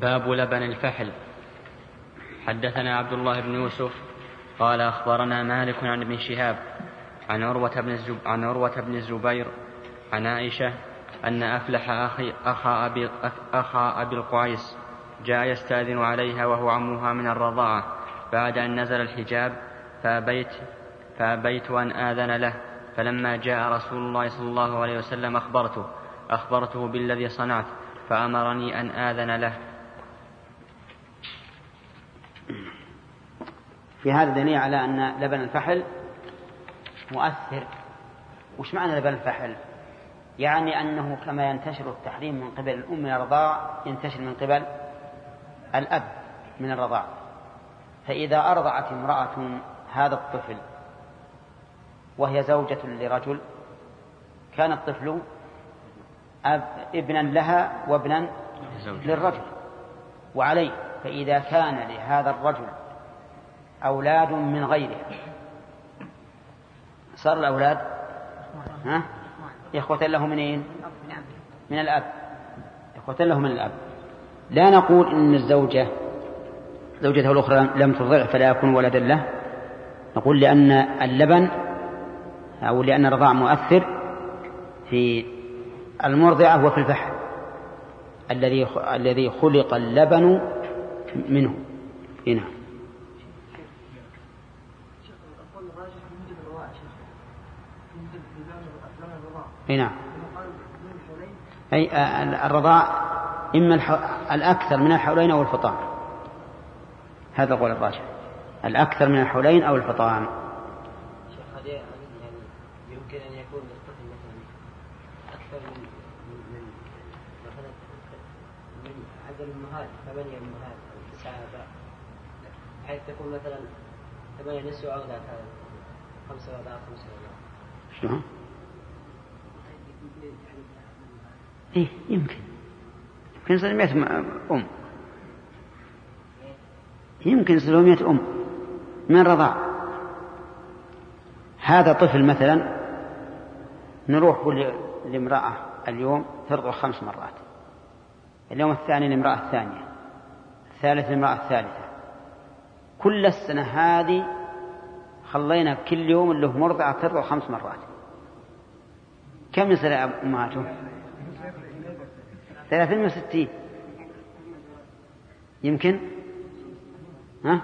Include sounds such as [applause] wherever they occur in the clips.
باب لبن الفحل. حدثنا عبد الله بن يوسف قال أخبرنا مالك عن ابن شهاب عن عروة بن, الزب... عن عروة بن الزبير عن عائشة أن أفلح أخي أخا أبي, أخا أبي القعيس جاء يستأذن عليها وهو عمها من الرضاعة بعد أن نزل الحجاب فأبيت فأبيت أن آذن له فلما جاء رسول الله صلى الله عليه وسلم أخبرته أخبرته بالذي صنعت فأمرني أن آذن له. في هذا دليل على أن لبن الفحل مؤثر. وش معنى لبن الفحل؟ يعني أنه كما ينتشر التحريم من قبل الأم من الرضاع ينتشر من قبل الأب من الرضاع. فإذا أرضعت امرأة هذا الطفل وهي زوجة لرجل كان الطفل ابنا لها وابنا للرجل وعليه. فإذا كان لهذا الرجل أولاد من غيره. صار الأولاد؟ ها؟ إخوة له منين؟ من الأب. إخوة له من الأب. لا نقول إن الزوجة زوجته الأخرى لم ترضع فلا يكون ولدا له. نقول لأن اللبن أو لأن الرضاع مؤثر في المرضعة وفي الفحم. الذي الذي خلق اللبن منه. هنا. نعم. أي الرضاع إما الأكثر من الحولين أو الفطام. هذا قول الراجح. الأكثر من الحولين أو الفطام. شيخ يعني يمكن أن يكون للطفل مثلا أكثر من من مثلا من عدد الأمهات ثمانية أمهات أو تسعة آباء بحيث تكون مثلا ثمانية نسوة أولاد هذا خمسة أولاد خمسة أولاد إيه يمكن. يمكن يصير مئة أم. يمكن يصير مئة أم. من رضاع هذا طفل مثلا نروح لامرأة اليوم ترضع خمس مرات. اليوم الثاني لامرأة الثانية. الثالث لامرأة الثالثة. كل السنة هذه خلينا كل يوم له مرضعة ترضع خمس مرات. كم يصير أمهاته؟ ثلاثين وستين. يمكن؟ ها؟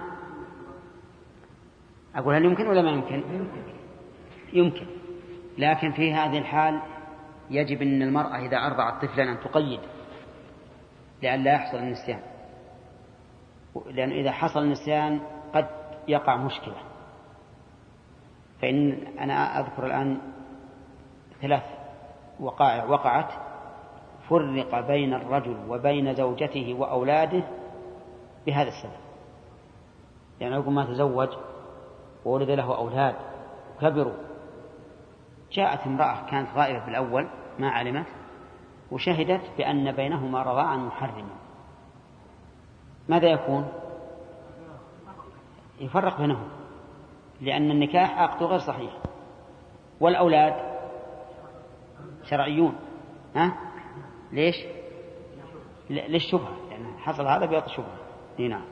أقول هل يمكن ولا ما يمكن؟ يمكن. لكن في هذه الحال يجب أن المرأة إذا أرضعت طفلا أن تقيد لئلا يحصل النسيان. لأن إذا حصل النسيان قد يقع مشكلة. فإن أنا أذكر الآن ثلاث وقائع وقعت. فرق بين الرجل وبين زوجته وأولاده بهذا السبب يعني يقول ما تزوج وولد له أولاد كبروا جاءت امرأة كانت غائبة في الأول ما علمت وشهدت بأن بينهما رضاعا محرما ماذا يكون؟ يفرق بينهم لأن النكاح عقد غير صحيح والأولاد شرعيون ها؟ ليش؟ للشبهة يعني حصل هذا بيعطي شبهة. نعم.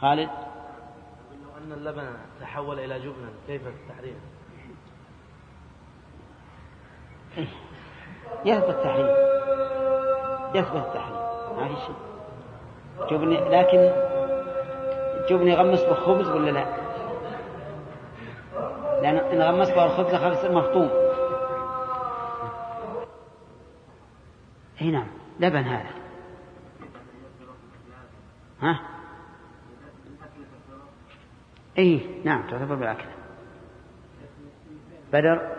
خالد؟ لو أن اللبن تحول إلى جبنا. كيف التحريم؟ يثبت التحريم. يثبت التحريم. ما في شيء. جبن لكن جبن يغمس بالخبز ولا لا؟ لأن إن غمس بالخبز خبز مفطوم اي نعم لبن هذا. ها؟ اي نعم تعتبر بالأكل. بدر؟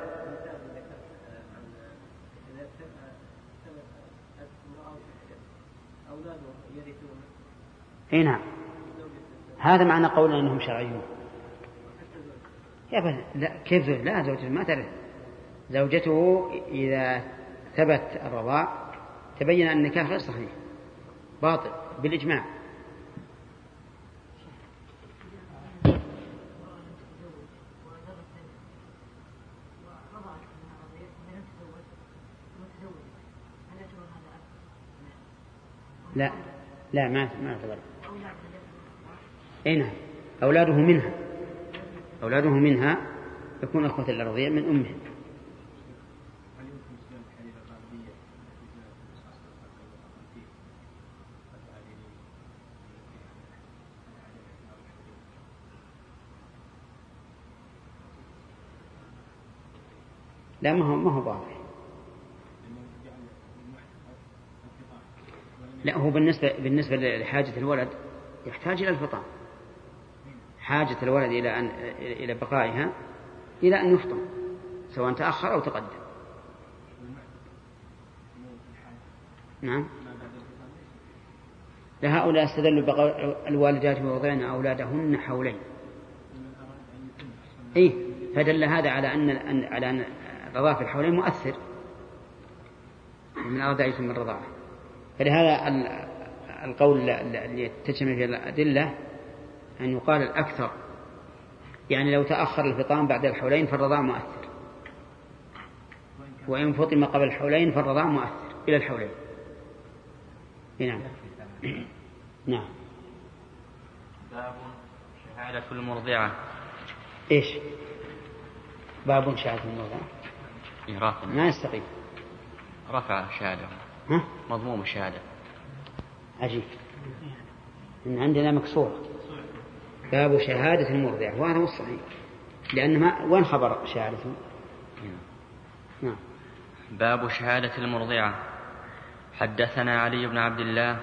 اي نعم. هذا معنى قولنا إنهم شرعيون. يا بل لا كيف؟ لا زوجته ما ترث زوجته إذا ثبت الرضاع تبين أن النكاح غير صحيح. باطل بالإجماع. لا لا ما ما يعتبر أي نعم. أولاده منها. أولاده منها يكون أخوة الارضية من امهم لا ما هو ما هو واضح لا هو بالنسبة بالنسبة لحاجة الولد يحتاج إلى الفطام. حاجة الولد إلى أن إلى بقائها إلى أن يفطم سواء تأخر أو تقدم. نعم. لهؤلاء استدلوا بقول الوالدات يرضعن أولادهن حولين. إيه فدل هذا على أن على أن الرضاعة في الحولين مؤثر. من أرض من الرضاعة. فلهذا القول اللي تجتمع فيه الأدلة أن يقال الأكثر. يعني لو تأخر الفطام بعد الحولين فالرضاع مؤثر. وإن فطم قبل الحولين فالرضاع مؤثر إلى الحولين. نعم. نعم. باب شهادة المرضعة. إيش؟ باب شهادة المرضعة. رافع. ما يستقيم. رفع الشهادة ها؟ مضموم الشهادة عجيب. إن عندنا مكسورة باب شهادة المرضع. وهذا هو الصحيح لأن ما وين خبر شهادته؟ نعم. باب شهادة المرضعة. حدثنا علي بن عبد الله.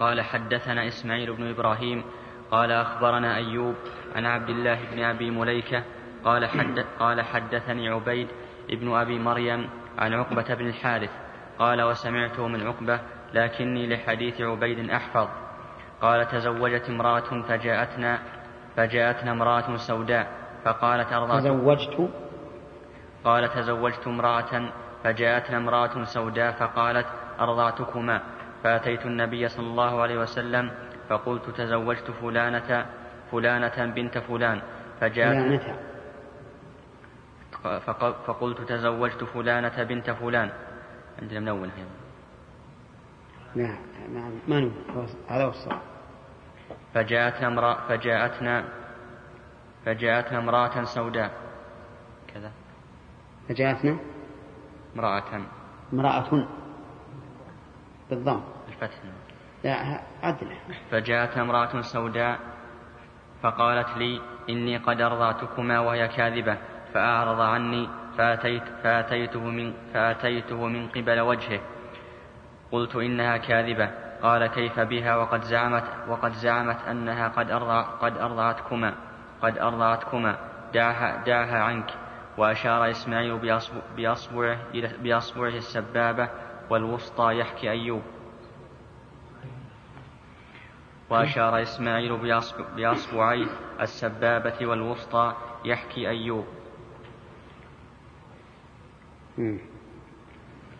قال حدثنا إسماعيل بن إبراهيم. قال أخبرنا أيوب عن عبد الله بن أبي مليكة. قال, حد قال حدثني عبيد ابن أبي مريم عن عقبة بن الحارث قال وسمعته من عقبة لكني لحديث عبيد أحفظ. قال تزوجت امرأة فجاءتنا فجاءتنا امرأة سوداء فقالت أرضعت تزوجت؟ قال تزوجت امرأة فجاءتنا امرأة سوداء فقالت أرضعتكما فأتيت النبي صلى الله عليه وسلم فقلت تزوجت فلانة فلانة بنت فلان. فجاءت فقلت تزوجت فلانة بنت فلان. عندنا منون هنا لا ما نون هذا هو الصواب. فجاءتنا امرأة فجاءتنا فجاءتنا امرأة سوداء. كذا. فجاءتنا امرأة. امرأة. بالضم. الفتح. لا عدل. فجاءتنا امرأة سوداء فقالت لي إني قد أرضعتكما وهي كاذبة. فأعرض عني فأتيت فأتيته من فأتيته من قبل وجهه. قلت إنها كاذبة. قال كيف بها؟ وقد زعمت وقد زعمت أنها قد أرضع قد أرضعتكما قد أرضعتكما. دعها دعها عنك. وأشار إسماعيل بأصبعه بأصبعه السبابة والوسطى يحكي أيوب. وأشار إسماعيل بأصبعيه السبابة والوسطى يحكي أيوب.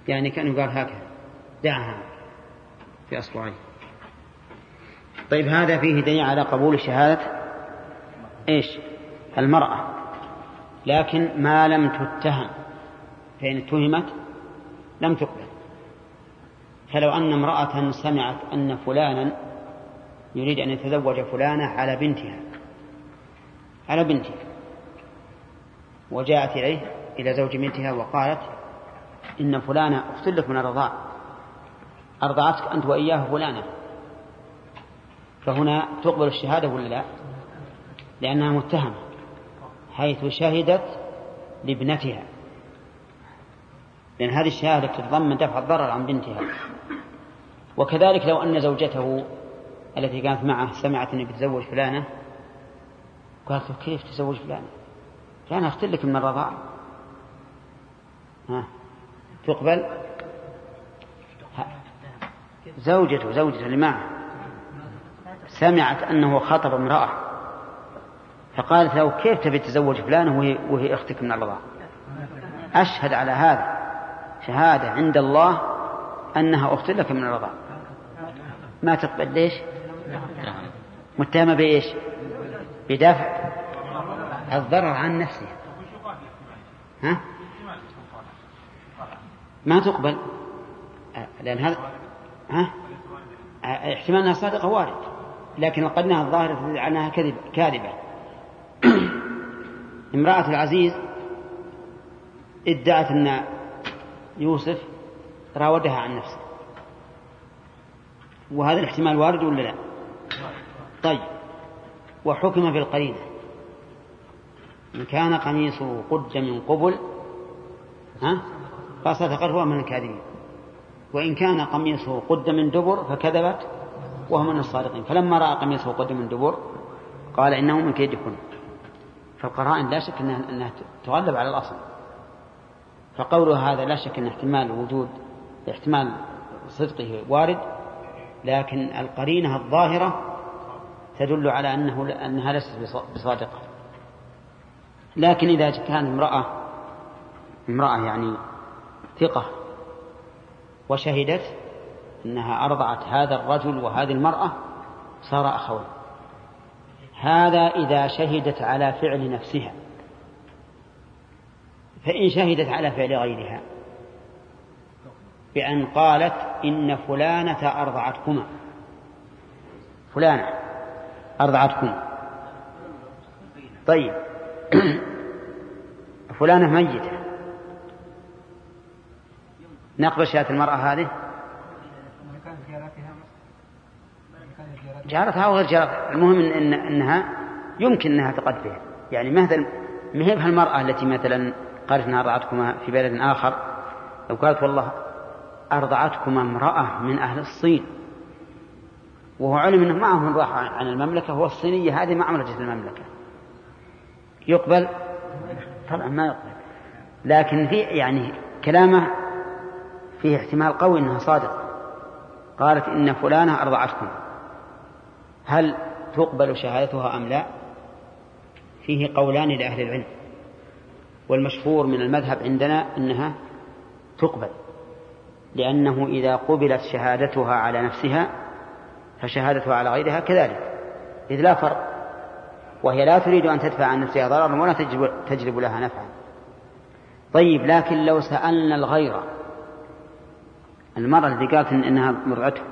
يعني كان يقال هكذا دعها في أصبعيه طيب هذا فيه دليل على قبول شهادة إيش؟ المرأة. لكن ما لم تتهم فإن اتهمت لم تقبل. فلو أن امرأة سمعت أن فلانا يريد أن يتزوج فلانة على بنتها على بنتها وجاءت إليه إلى زوج بنتها وقالت إن فلانة أختلف من الرضاع. أرضعتك أنت وإياه فلانة. فهنا تقبل الشهادة ولا لا؟ لأنها متهمة حيث شهدت لابنتها. لأن هذه الشهادة تتضمن دفع الضرر عن بنتها. وكذلك لو أن زوجته التي كانت معه سمعت أنه بتزوج فلانة قالت له كيف تزوج فلانة؟ فلانة أختلك من الرضاعة ها؟ تقبل؟ زوجته زوجته اللي معه. سمعت أنه خطب امرأة. فقالت له كيف تبي تتزوج فلانة وهي, وهي أختك من الرضاعة أشهد على هذا. شهادة عند الله أنها أخت لك من الرضاعة ما تقبل؟ ليش؟ متهمة بإيش؟ بدفع. الضرر عن نفسها. ها؟ ما تقبل. لأن هذا ها؟ احتمال أنها صادقة وارد. لكن القرينة الظاهرة تدل على أنها كذب كاذبة. [clears throat] امرأة العزيز ادعت أن يوسف راودها عن نفسه. وهذا الاحتمال وارد ولا لا؟ طيب. وحكم بالقرينة إن كان قميصه قد من قبل ها؟ فصدقت وهو من الكاذبين. وإن كان قميصه قد من دبر فكذبت وهو من الصادقين. فلما رأى قميصه قد من دبر قال إنه من كيدكن. فالقرائن لا شك أنها, أنها تغلب على الأصل. فقوله هذا لا شك أن احتمال وجود احتمال صدقه وارد لكن القرينة الظاهرة تدل على أنه أنها ليست بصادقة. لكن إذا كانت امرأة امرأة يعني ثقة وشهدت أنها أرضعت هذا الرجل وهذه المرأة صار أخوين هذا إذا شهدت على فعل نفسها. فإن شهدت على فعل غيرها. بأن قالت إن فلانة أرضعتكما. فلانة أرضعتكما. طيب. [clears throat] فلانة ميتة. نقبل شهادة المرأة هذه؟ جارتها أو غير جارتها المهم إن, إنها يمكن أنها تقدر يعني مثلا ما هي المرأة التي مثلا قالت أنها أرضعتكما في بلد آخر لو قالت والله أرضعتكما امرأة من أهل الصين وهو علم أنه معهم راح عن المملكة هو الصينية هذه ما عملت المملكة. يقبل؟ طبعا ما يقبل. لكن في يعني كلامه فيه احتمال قوي إنها صادقة. قالت إن فلانة أرضعتكم. هل تقبل شهادتها أم لا؟ فيه قولان لأهل العلم. والمشهور من المذهب عندنا إنها تقبل لأنه إذا قبلت شهادتها على نفسها فشهادتها على غيرها كذلك إذ لا فرق. وهي لا تريد أن تدفع عن نفسها ضررا ولا تجلب, لها نفعا. طيب لكن لو سألنا الغير المرأة التي قالت إنها مرعته.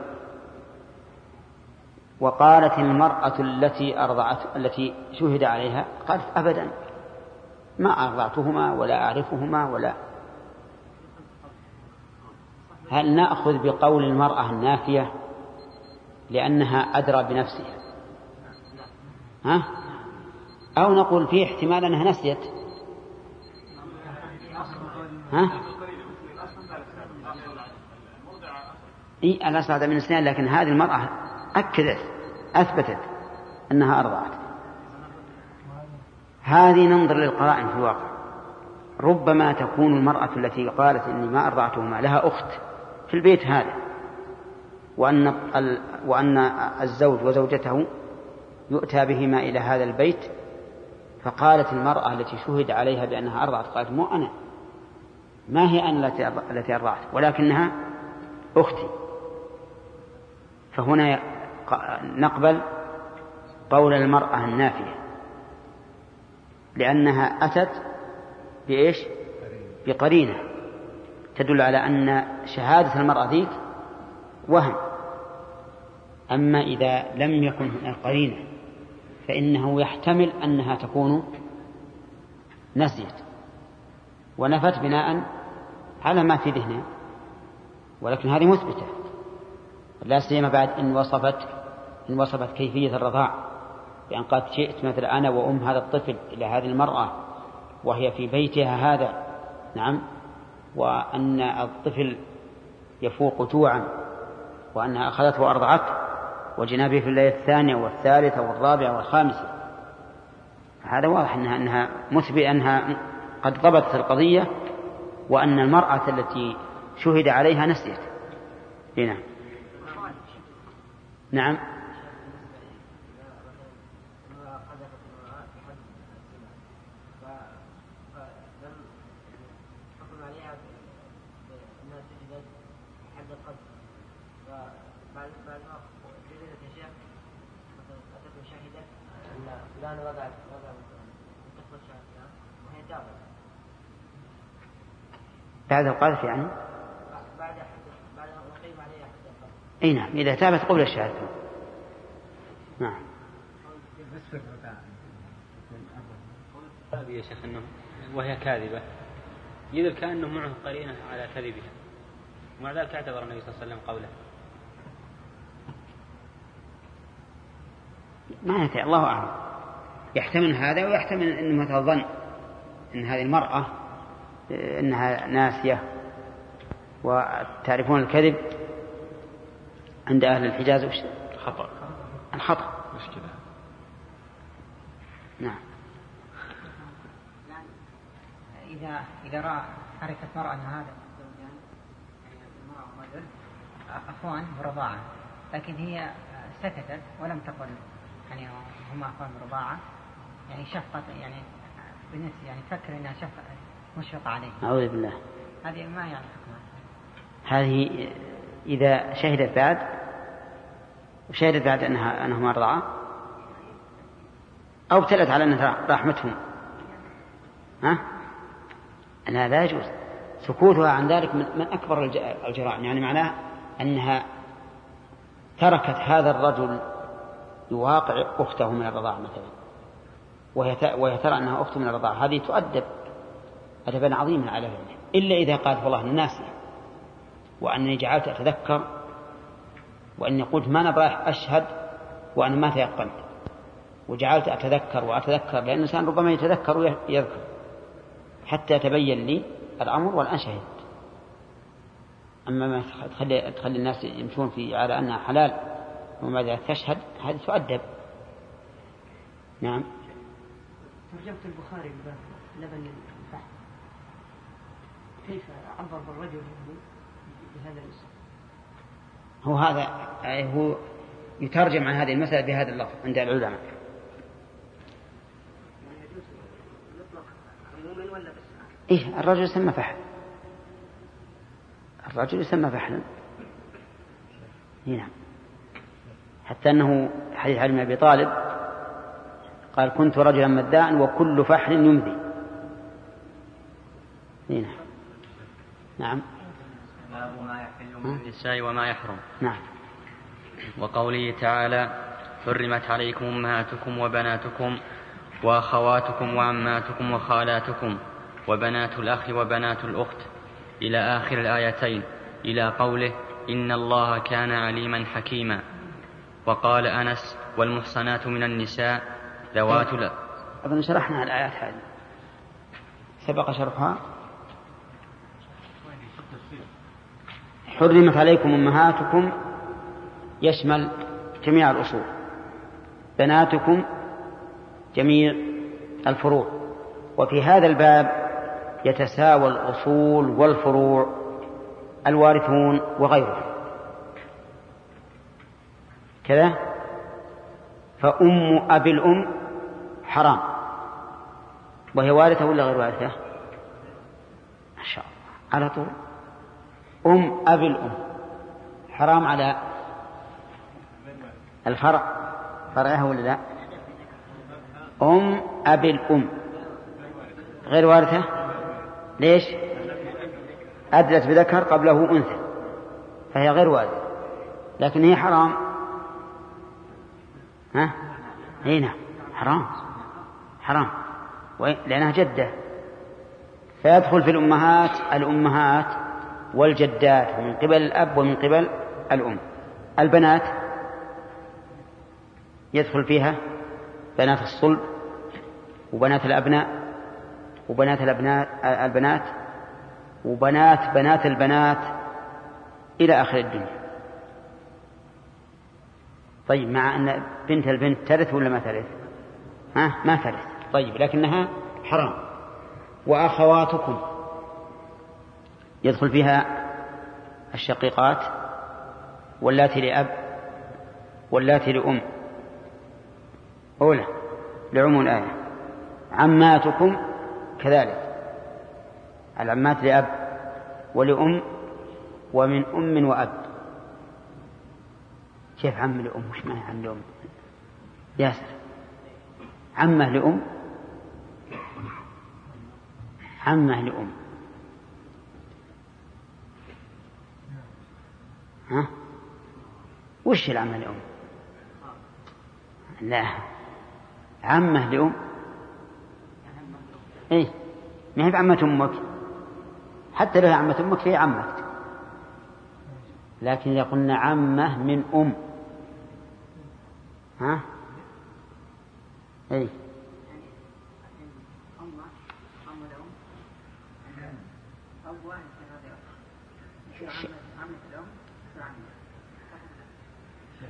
وقالت المرأة التي أرضعت التي شهد عليها قالت أبدا. ما أرضعتهما ولا أعرفهما ولا. هل نأخذ بقول المرأة النافية لأنها أدرى بنفسها؟ ها؟ أو نقول في احتمال أنها نسيت؟ ها؟ إيه الأصل من السنين لكن هذه المرأة أكدت أثبتت أنها أرضعت. هذه ننظر للقرائن في الواقع. ربما تكون المرأة التي قالت إني ما أرضعتهما لها أخت في البيت هذا وأن وأن الزوج وزوجته يؤتى بهما إلى هذا البيت فقالت المرأة التي شهد عليها بأنها أرضعت قالت مو أنا ما هي أنا التي أرضعت ولكنها أختي. فهنا نقبل قول المرأة النافية لأنها أتت بإيش؟ بقرينة تدل على أن شهادة المرأة ذيك وهم. أما إذا لم يكن هناك قرينة فإنه يحتمل أنها تكون نسيت. ونفت بناء على ما في ذهنها ولكن هذه مثبتة. لا سيما بعد إن وصفت إن وصفت كيفية الرضاع. بأن قد جئت مثل أنا وأم هذا الطفل إلى هذه المرأة وهي في بيتها هذا. نعم. وأن الطفل يفوق جوعا وأنها أخذته وأرضعته وجنا به في الليلة الثانية والثالثة والرابعة والخامسة. هذا واضح أنها أنها مثبت أنها قد ضبطت القضية وأن المرأة التي شهد عليها نسيت. نعم. نعم بعد القذف يعني؟ إي نعم إذا تابت قبل الشهادتين نعم. يا شيخ إنه وهي كاذبة. يدل كانه معه قرينة على كذبها. ومع ذلك اعتبر النبي صلى الله عليه وسلم قوله. ما يدري الله أعلم. يحتمل هذا ويحتمل انه مثلا ظن إن هذه المرأة إنها ناسية وتعرفون الكذب. عند أهل الحجاز وش؟ خطا الخطأ. مشكلة. نعم. إذا إذا رأى عرفت مرأة أن هذا الزوجان يعني المرأة والرجل أخوان برضاعة لكن هي سكتت ولم تقل يعني هما أخوان برضاعة يعني شفقة يعني بالنسبة يعني تفكر أنها شفقة مشفقة عليه. أعوذ بالله. هذه ما يعني حكمها. هذه إذا شهدت بعد وشهدت بعد أنها أنهما رضعا أو ابتلت على أن رحمتهم. ها؟ أنها لا يجوز. سكوتها عن ذلك من, أكبر الجرائم. يعني معناه أنها تركت هذا الرجل يواقع أخته من الرضاعة مثلا. وهي وهي ترى أنها أخته من الرضاعة. هذه تؤدب أدبا عظيما على ذلك. إلا إذا قالت والله الناس وأنني جعلت أتذكر وأني قلت ما أنا رايح أشهد وأنا ما تيقنت. وجعلت أتذكر وأتذكر لأن الإنسان ربما يتذكر ويذكر. حتى يتبين لي الأمر والآن شهدت. أما ما تخلي, تخلي الناس يمشون في على أنها حلال وما تشهد هذه تؤدب نعم. ترجمة البخاري لبن الفحم كيف عبر بالرجل بهذا الاسم؟ هو هذا هو يترجم عن هذه المسألة بهذا اللفظ عند العلماء. إيه الرجل يسمى فحل. الرجل يسمى فحلا نعم. حتى أنه حديث علي بن أبي طالب قال كنت رجلا مداء وكل فحل يمضي. نعم. نعم. يحل من النساء وما يحرم. نعم. وقوله تعالى حرمت عليكم أمهاتكم وبناتكم وأخواتكم وعماتكم وخالاتكم وبنات الأخ وبنات الأخت إلى آخر الآيتين إلى قوله إن الله كان عليما حكيما. وقال أنس والمحصنات من النساء ذوات لا أظن شرحنا الآيات هذه. سبق شرحها؟ حرمت عليكم أمهاتكم يشمل جميع الأصول. بناتكم جميع الفروع. وفي هذا الباب يتساوى الأصول والفروع الوارثون وغيرهم. كذا؟ فأم أبي الأم حرام. وهي وارثة ولا غير وارثة؟ ما شاء الله. على طول. أم أبي الأم. حرام على الفرع. فرعها ولا لا؟ أم أبي الأم. غير وارثة؟ ليش؟ أدلت بذكر قبله أنثى فهي غير والدة لكن هي حرام. ها؟ إي نعم حرام حرام. لأنها جدة. فيدخل في الأمهات الأمهات والجدات من قبل الأب ومن قبل الأم. البنات يدخل فيها بنات الصلب وبنات الأبناء وبنات الأبناء البنات وبنات بنات البنات إلى آخر الدنيا. طيب مع أن بنت البنت ترث ولا ما ترث؟ ها؟ ما ترث. طيب لكنها حرام. وأخواتكم يدخل فيها الشقيقات واللاتي لأب واللاتي لأم. أولى لعموم الآية. عماتكم كذلك. العمات لأب ولأم ومن أم وأب. كيف عم لأم؟ وش معنى عم لأم؟ ياسر. عمة لأم. عمة لأم. ها؟ وش العمة لأم لا. عمة لأم إيه. ما هي بعمة أمك؟ حتى لو هي عمة أمك فهي عمك لكن إذا قلنا عمة من أم. ها؟ أي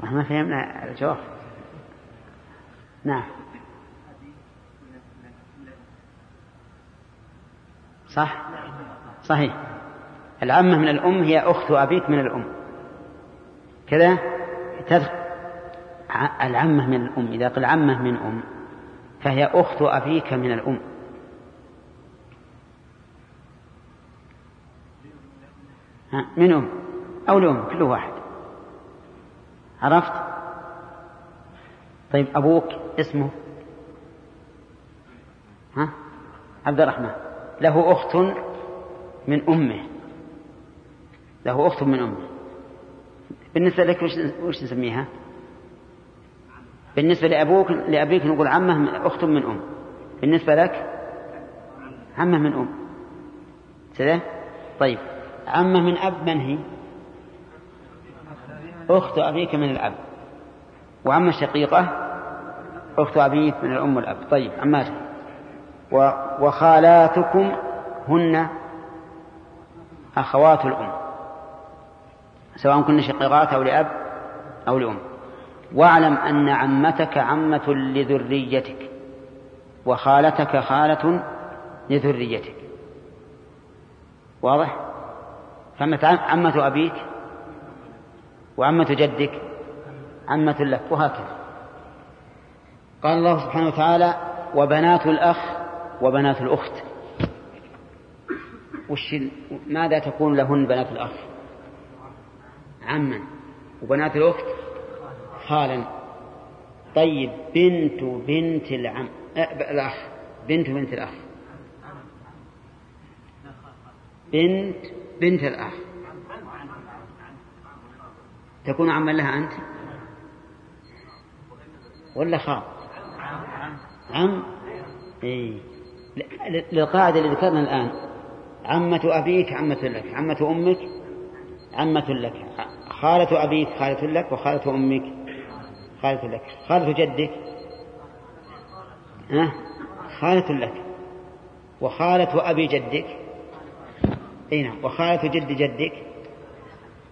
ما فهمنا الجواب. نعم. صح؟ صحيح. العمة من الأم هي أخت أبيك من الأم. كذا؟ تدخل العمة من الأم إذا قل عمة من أم فهي أخت أبيك من الأم. من أم أو لأم؟ كل واحد. عرفت؟ طيب أبوك اسمه؟ ها؟ عبد الرحمن. له أخت من أمه. له أخت من أمه. بالنسبة لك وش, نسميها؟ بالنسبة لأبوك لأبيك نقول عمه أخت من أم. بالنسبة لك؟ عمه من أم. كذا طيب عمه من أب من هي؟ أخت أبيك من الأب. وعمة شقيقة أخت أبيك من الأم والأب. طيب عماتك وخالاتكم هن أخوات الأم. سواء كن شقيقات أو لأب أو لأم. واعلم أن عمتك عمة لذريتك وخالتك خالة لذريتك. واضح؟ عمة أبيك وعمة جدك عمة لك وهكذا. قال الله سبحانه وتعالى وبنات الأخ وبنات الأخت. وش ماذا تكون لهن بنات الأخ؟ عما. وبنات الأخت؟ خالا. طيب بنت بنت العم أه الأخ. بنت بنت الأخ. بنت بنت الأخ. تكون عما لها أنت؟ ولا خال عم؟ إيه. للقاعدة اللي ذكرنا الآن. عمة أبيك عمة لك. عمة أمك عمة لك. خالة أبيك خالة لك وخالة أمك خالة لك. خالة جدك. ها؟ خالة لك. وخالة أبي جدك. أين نعم. وخالة جد جدك.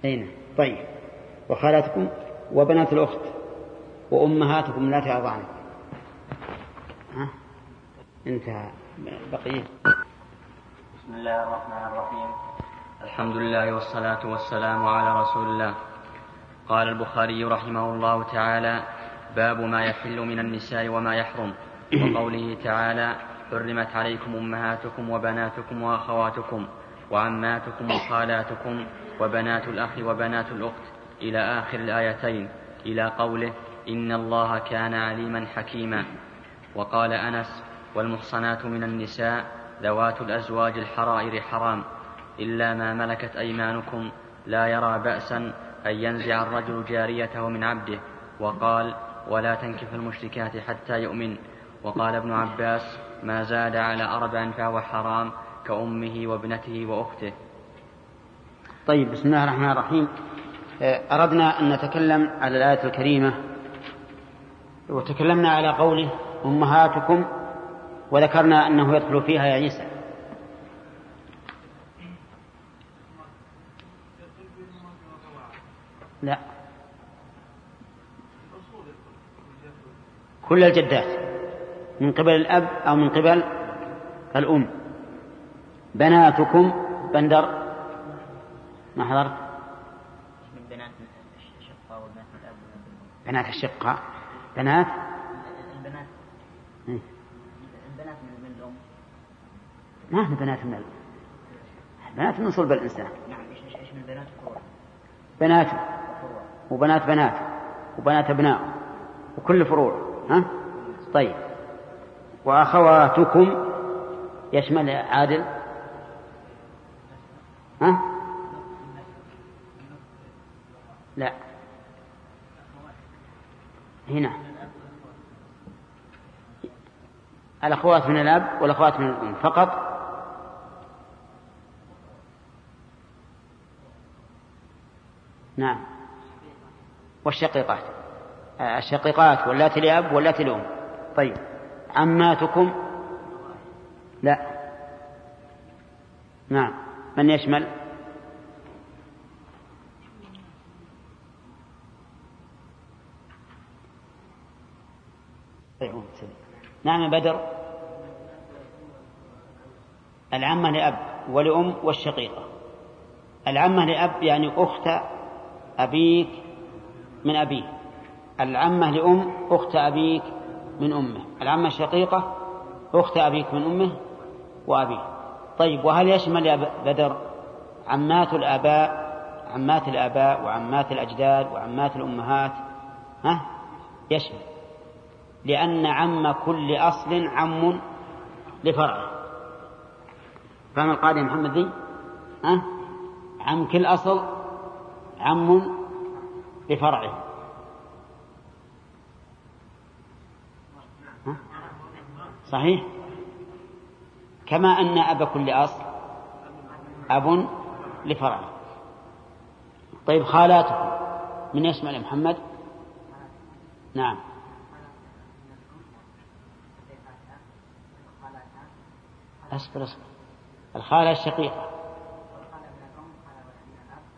أين نعم. طيب. وخالاتكم وبنات الأخت وأمهاتكم اللاتي أرضعنك ها؟ انتهى. بقية. بسم الله الرحمن الرحيم. الحمد لله والصلاة والسلام على رسول الله. قال البخاري رحمه الله تعالى باب ما يحل من النساء وما يحرم. وقوله تعالى حرمت عليكم أمهاتكم وبناتكم وأخواتكم وعماتكم وخالاتكم وبنات الأخ وبنات الأخت. إلى آخر الآيتين إلى قوله إن الله كان عليما حكيما وقال أنس والمحصنات من النساء ذوات الأزواج الحرائر حرام إلا ما ملكت أيمانكم لا يرى بأسا أن ينزع الرجل جاريته من عبده وقال ولا تنكف المشركات حتى يؤمن وقال ابن عباس ما زاد على أربع فهو حرام كأمه وابنته وأخته طيب بسم الله الرحمن الرحيم. أردنا أن نتكلم على الآية الكريمة وتكلمنا على قوله أمهاتكم وذكرنا أنه يدخل فيها يا عيسى. لا. كل الجدات. من قبل الأب أو من قبل الأم. بناتكم بندر. ما حضرت بنات الشقة وبنات الأب بنات الشقة بنات؟ البنات إيه؟ البنات من الأم ما هي بنات من الأم بنات من صلب الإنسان. نعم إيش إيش من بنات فروع بنات. وبنات بنات. وبنات أبناء. وكل فروع ها؟ طيب. وأخواتكم يشمل عادل؟ ها لا هنا. الأخوات من الأب والأخوات من الأم فقط. نعم. والشقيقات. الشقيقات واللاتي لأب واللاتي لأم. طيب. عماتكم؟ لا. نعم. من يشمل؟ نعم بدر. العمة لأب ولأم والشقيقة. العمة لأب يعني أخت أبيك من أبيه. العمة لأم أخت أبيك من أمه. العمة الشقيقة أخت أبيك من أمه وأبيه. طيب وهل يشمل يا بدر عمات الآباء عمات الآباء وعمات الأجداد وعمات الأمهات؟ ها؟ يشمل. لأن عم كل أصل عم لفرعه. فهم القاعدة محمد ذي؟ ها؟ عم كل أصل عم لفرعه. صحيح؟ كما أن أب كل أصل أب لفرع طيب خالاتكم من يسمع محمد؟ نعم. أصبر أصبر الخالة الشقيقة.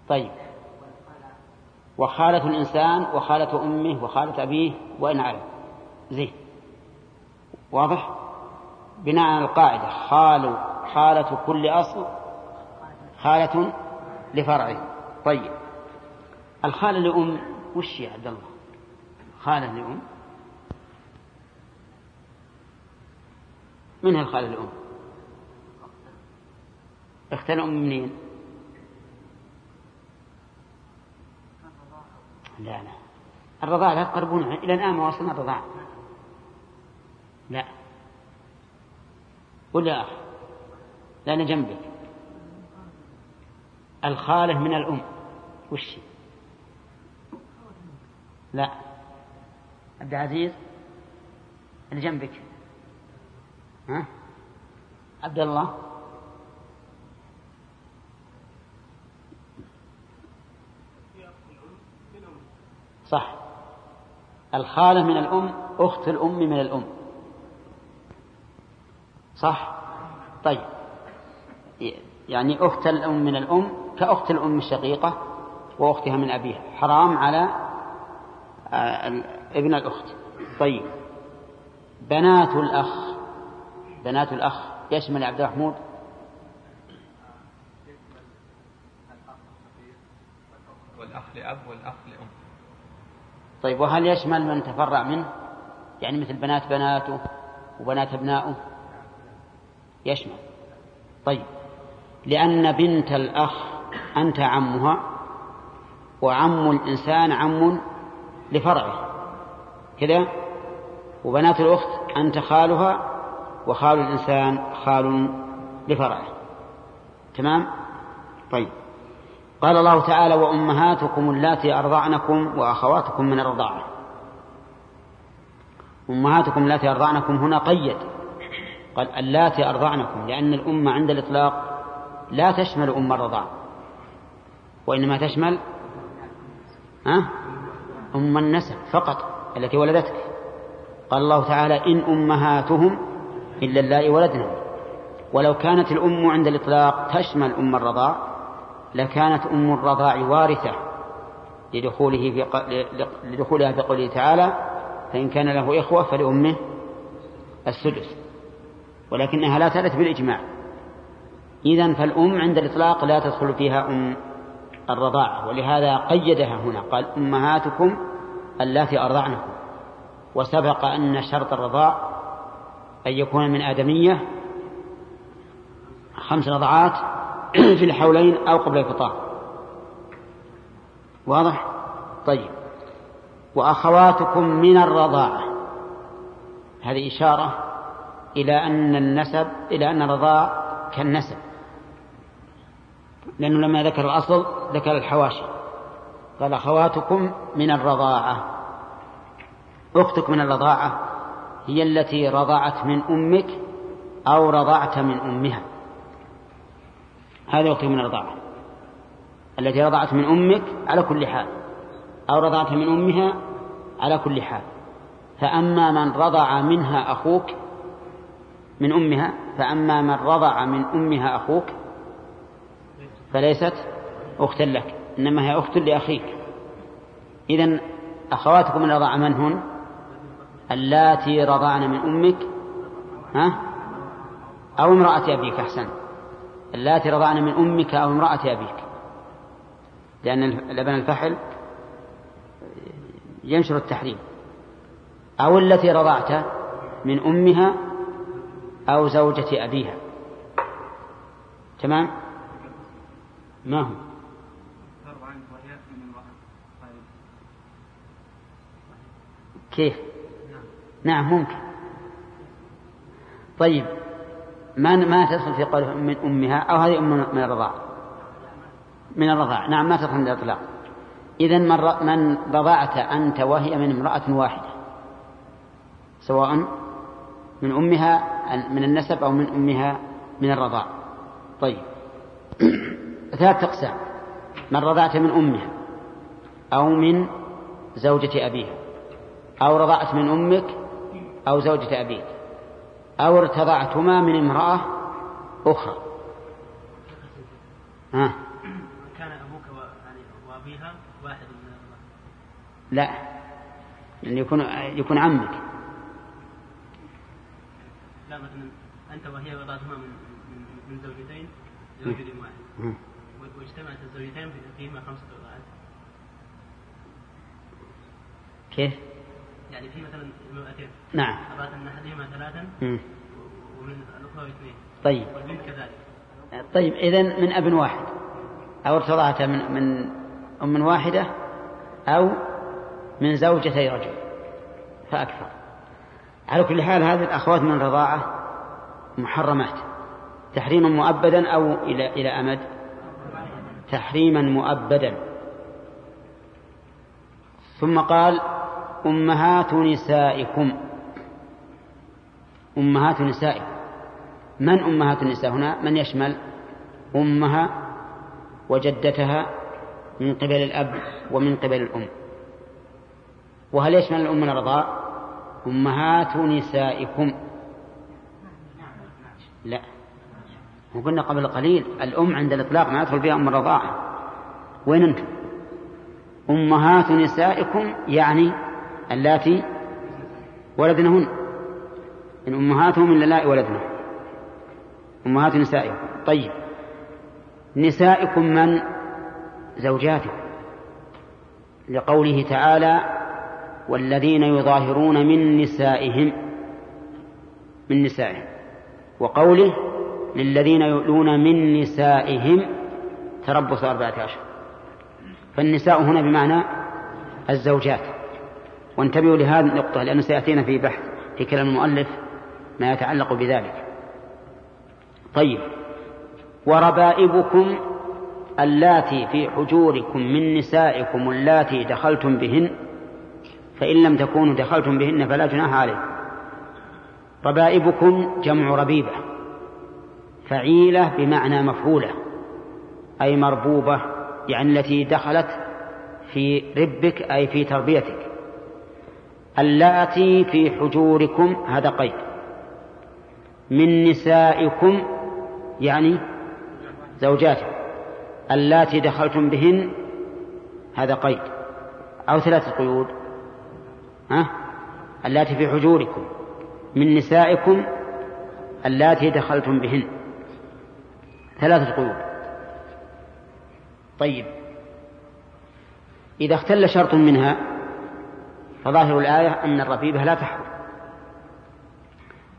طيب. وخالة الإنسان وخالة أمه وخالة أبيه وإن علم. زين. واضح؟ بناء على القاعدة. خال خالة كل أصل خالة لفرعه. طيب. الخالة لأم وش يا عبد الله؟ خالة لأم. من هي الخالة لأم؟ اخت الأم منين؟ لا لا. الرضاعة لا تقربون إلى الآن ما وصلنا الرضاعة. لا. ولا أخ لأن جنبك. الخالة من الأم. وش لا. عبد العزيز اللي جنبك. ها؟ عبد الله. صح. الخالة من الأم أخت الأم من الأم. صح؟ طيب. يعني أخت الأم من الأم كأخت الأم الشقيقة وأختها من أبيها. حرام على آه، ابن الأخت. طيب. بنات الأخ. بنات الأخ. يشمل عبد الرحمود والأخ لأب والأخ طيب وهل يشمل من تفرع منه؟ يعني مثل بنات بناته وبنات ابنائه؟ يشمل. طيب لأن بنت الأخ أنت عمها وعم الإنسان عم لفرعه. كذا؟ وبنات الأخت أنت خالها وخال الإنسان خال لفرعه. تمام؟ طيب. قال الله تعالى وأمهاتكم اللاتي أرضعنكم وأخواتكم من الرضاعة. أمهاتكم اللاتي أرضعنكم هنا قيد. قال اللاتي أرضعنكم لأن الأمة عند الإطلاق لا تشمل أم الرضاع وإنما تشمل؟ أم النسب فقط التي ولدتك. قال الله تعالى إن أمهاتهم إلا اللائي ولدنا ولو كانت الأم عند الإطلاق تشمل أم الرضاع لكانت أم الرضاع وارثة لدخوله في لدخولها في قوله تعالى فإن كان له إخوة فلأمه السدس. ولكنها لا ترث بالإجماع. إذا فالأم عند الإطلاق لا تدخل فيها أم الرضاعة ولهذا قيدها هنا قال أمهاتكم اللاتي أرضعنكم. وسبق أن شرط الرضاع أن يكون من آدمية خمس رضعات [clears throat] في الحولين أو قبل الفطار واضح؟ طيب. وأخواتكم من الرضاعة. هذه إشارة إلى أن النسب إلى أن الرضاع كالنسب. لأنه لما ذكر الأصل ذكر الحواشي. قال أخواتكم من الرضاعة. أختك من الرضاعة هي التي رضعت من أمك أو رضعت من أمها. هذه أختك من الرضاعة. التي رضعت من أمك على كل حال. أو رضعت من أمها على كل حال. فأما من رضع منها أخوك من أمها فأما من رضع من أمها أخوك فليست أختا لك إنما هي أخت لأخيك. إذن أخواتكم من رضع من هن؟ اللاتي رضعن من أمك ها؟ أو امرأة أبيك أحسن. اللاتي رضعن من أمك أو امرأة أبيك. لأن لبن الفحل ينشر التحريم. أو التي رضعت من أمها أو زوجة أبيها. تمام؟ ما هو؟ كيف؟ نعم ممكن. طيب ما ما تدخل في قوله من أمها أو هذه أم من الرضاع. من الرضاع. نعم ما تدخل الإطلاق. إذا من, من رضعت أنت وهي من امرأة واحدة سواء من أمها من النسب أو من أمها من الرضاع. طيب. [coughs] ثلاث أقسام. من رضعت من أمها أو من زوجة أبيها أو رضعت من أمك أو زوجة أبيك. أو ارتضعتما من امرأة أخرى. ها؟ كان أبوك وأبيها واحد من لا. يعني يكون يكون عمك. لا مثلا أنت وهي وضعتهما من من, زوجتين لرجل واحد. واجتمعت الزوجتين فيهما خمسة رضاعات كيف؟ يعني في مثلا امرأتين. نعم. أراد أن أحدهما ثلاثا. ومن الأخرى اثنين. طيب. والبنت كذلك. طيب إذن من أب واحد. أو ارتضعت من من أم واحدة أو من زوجتي رجل. فأكثر. على كل حال هذه الأخوات من الرضاعة محرمات. تحريما مؤبدا أو إلى إلى أمد؟ تحريما مؤبدا. ثم قال أمهات نسائكم. أمهات نسائكم. من أمهات النساء هنا؟ من يشمل أمها وجدتها من قبل الأب ومن قبل الأم. وهل يشمل الأم الرضاء أمهات نسائكم. لا. وقلنا قبل قليل. الأم عند الإطلاق ما يدخل فيها أم الرضاعة وين أنتم؟ أمهات نسائكم يعني اللاتي ولدنهن. إن أمهاتهم اللائي ولدنا أمهات نسائكم طيب. نسائكم من؟ زوجاتكم. لقوله تعالى والذين يظاهرون من نسائهم. من نسائهم. وقوله للذين يؤلون من نسائهم. تربص أربعة أشهر فالنساء هنا بمعنى الزوجات. وانتبهوا لهذه النقطة لأنه سيأتينا في بحث في كلام المؤلف ما يتعلق بذلك. طيب وربائبكم اللاتي في حجوركم من نسائكم اللاتي دخلتم بهن فإن لم تكونوا دخلتم بهن فلا جناح عليكم. ربائبكم جمع ربيبة فعيلة بمعنى مفعولة أي مربوبة يعني التي دخلت في ربك أي في تربيتك. اللاتي في حجوركم هذا قيد. من نسائكم يعني زوجاتكم. اللاتي دخلتم بهن هذا قيد. أو ثلاثة قيود. ها؟ اللاتي في حجوركم. من نسائكم اللاتي دخلتم بهن. ثلاثة قيود. طيب. إذا اختل شرط منها فظاهر الآية أن الربيبة لا تحرم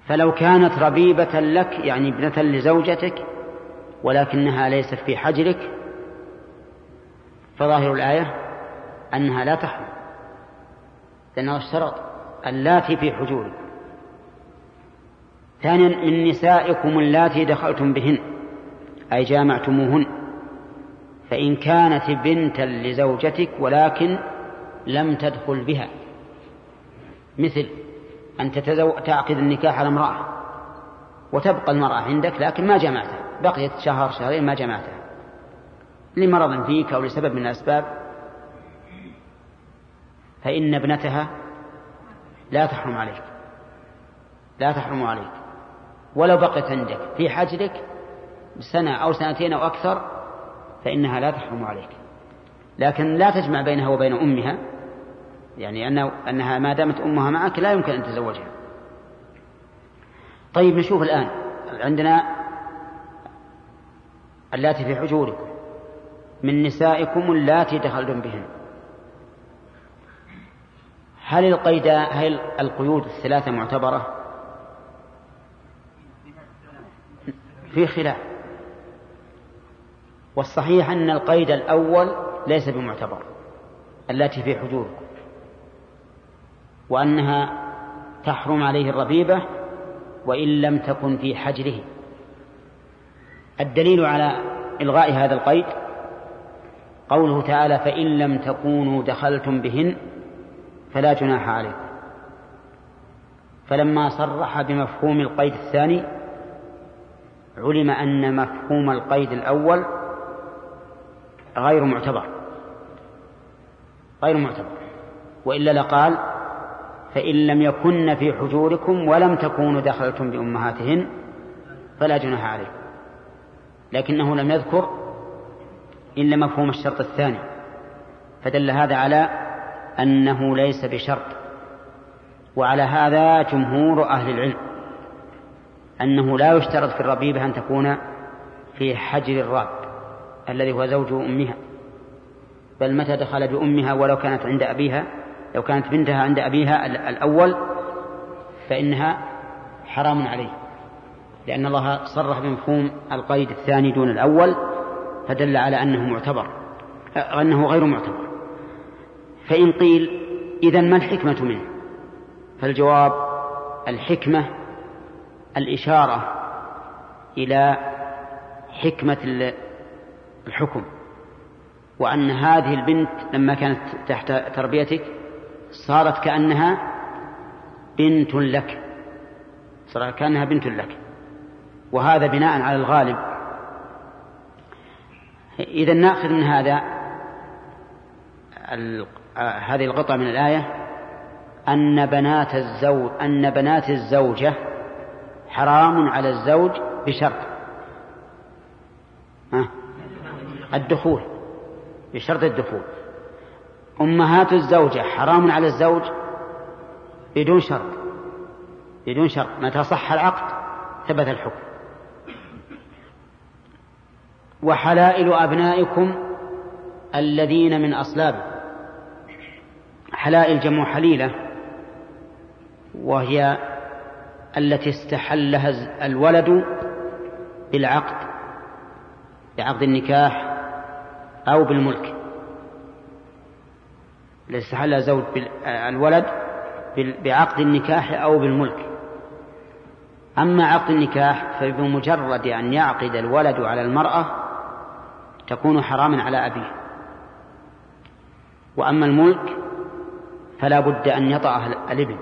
فلو كانت ربيبة لك يعني ابنة لزوجتك ولكنها ليست في حجرك فظاهر الآية أنها لا تحرم لأنه اشترط اللاتي في حجورك. ثانيا من نسائكم اللاتي دخلتم بهن أي جامعتموهن فإن كانت بنتا لزوجتك ولكن لم تدخل بها. مثل أن تتزو... تعقد النكاح على امرأة وتبقى المرأة عندك لكن ما جمعتها. بقيت شهر شهرين ما جمعتها. لمرض فيك أو لسبب من الأسباب فإن ابنتها لا تحرم عليك. لا تحرم عليك. ولو بقيت عندك في حجرك سنة أو سنتين أو أكثر فإنها لا تحرم عليك. لكن لا تجمع بينها وبين أمها يعني أنه أنها ما دامت أمها معك لا يمكن أن تزوجها طيب نشوف الآن. عندنا اللاتي في حجوركم. من نسائكم اللاتي دخلتم بهن. هل القيد هل القيود الثلاثة معتبرة؟ في خلاف. والصحيح أن القيد الأول ليس بمعتبر. التي في حجوركم. وأنها تحرم عليه الربيبة وإن لم تكن في حجره. الدليل على إلغاء هذا القيد قوله تعالى فإن لم تكونوا دخلتم بهن فلا جناح عليكم. فلما صرح بمفهوم القيد الثاني علم أن مفهوم القيد الأول غير معتبر غير معتبر وإلا لقال فإن لم يكن في حجوركم ولم تكونوا دخلتم بأمهاتهن فلا جناح عليكم. لكنه لم يذكر إلا مفهوم الشرط الثاني فدل هذا على أنه ليس بشرط وعلى هذا جمهور أهل العلم أنه لا يشترط في الربيبة أن تكون في حجر الراب الذي هو زوج أمها بل متى دخل بأمها ولو كانت عند أبيها لو كانت بنتها عند أبيها الأول فإنها حرام عليه لأن الله صرح بمفهوم القيد الثاني دون الأول فدل على أنه معتبر أنه غير معتبر. فإن قيل إذا ما الحكمة منه؟ فالجواب الحكمة الإشارة إلى حكمة الحكم وأن هذه البنت لما كانت تحت تربيتك صارت كأنها بنت لك. صارت كأنها بنت لك. وهذا بناء على الغالب. إذا نأخذ من هذا هذه القطعة من الآية أن بنات الزوج أن بنات الزوجة حرام على الزوج بشرط. الدخول. بشرط الدخول. أمهات الزوجة حرام على الزوج؟ بدون شرط. بدون شرط. متى صح العقد ثبت الحكم. وحلائل أبنائكم الذين من أصلابكم حلائل جمع حليلة وهي التي استحلها الولد بالعقد بعقد النكاح أو بالملك. استحلها زوج الولد بعقد النكاح أو بالملك. أما عقد النكاح فبمجرد أن يعقد الولد على المرأة تكون حراما على أبيه. وأما الملك فلا بد أن يطأها الابن.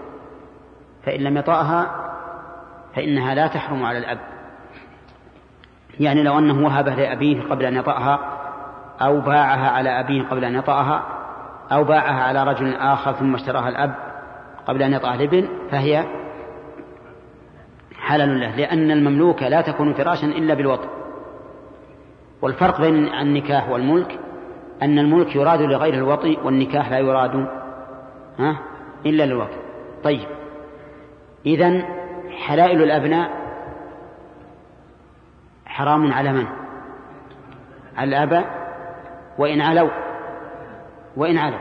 فإن لم يطأها فإنها لا تحرم على الأب. يعني لو أنه وهبه لأبيه قبل أن يطأها أو باعها على أبيه قبل أن يطأها أو باعها على رجل آخر ثم اشتراها الأب قبل أن يطأها الابن فهي حلال له لأن المملوكة لا تكون فراشا إلا بالوطن. والفرق بين النكاح والملك أن الملك يراد لغير الوطي والنكاح لا يراد ها إلا للوطن. طيب. إذن حلائل الأبناء حرام على من؟ على الآباء وإن علوا. وإن علوا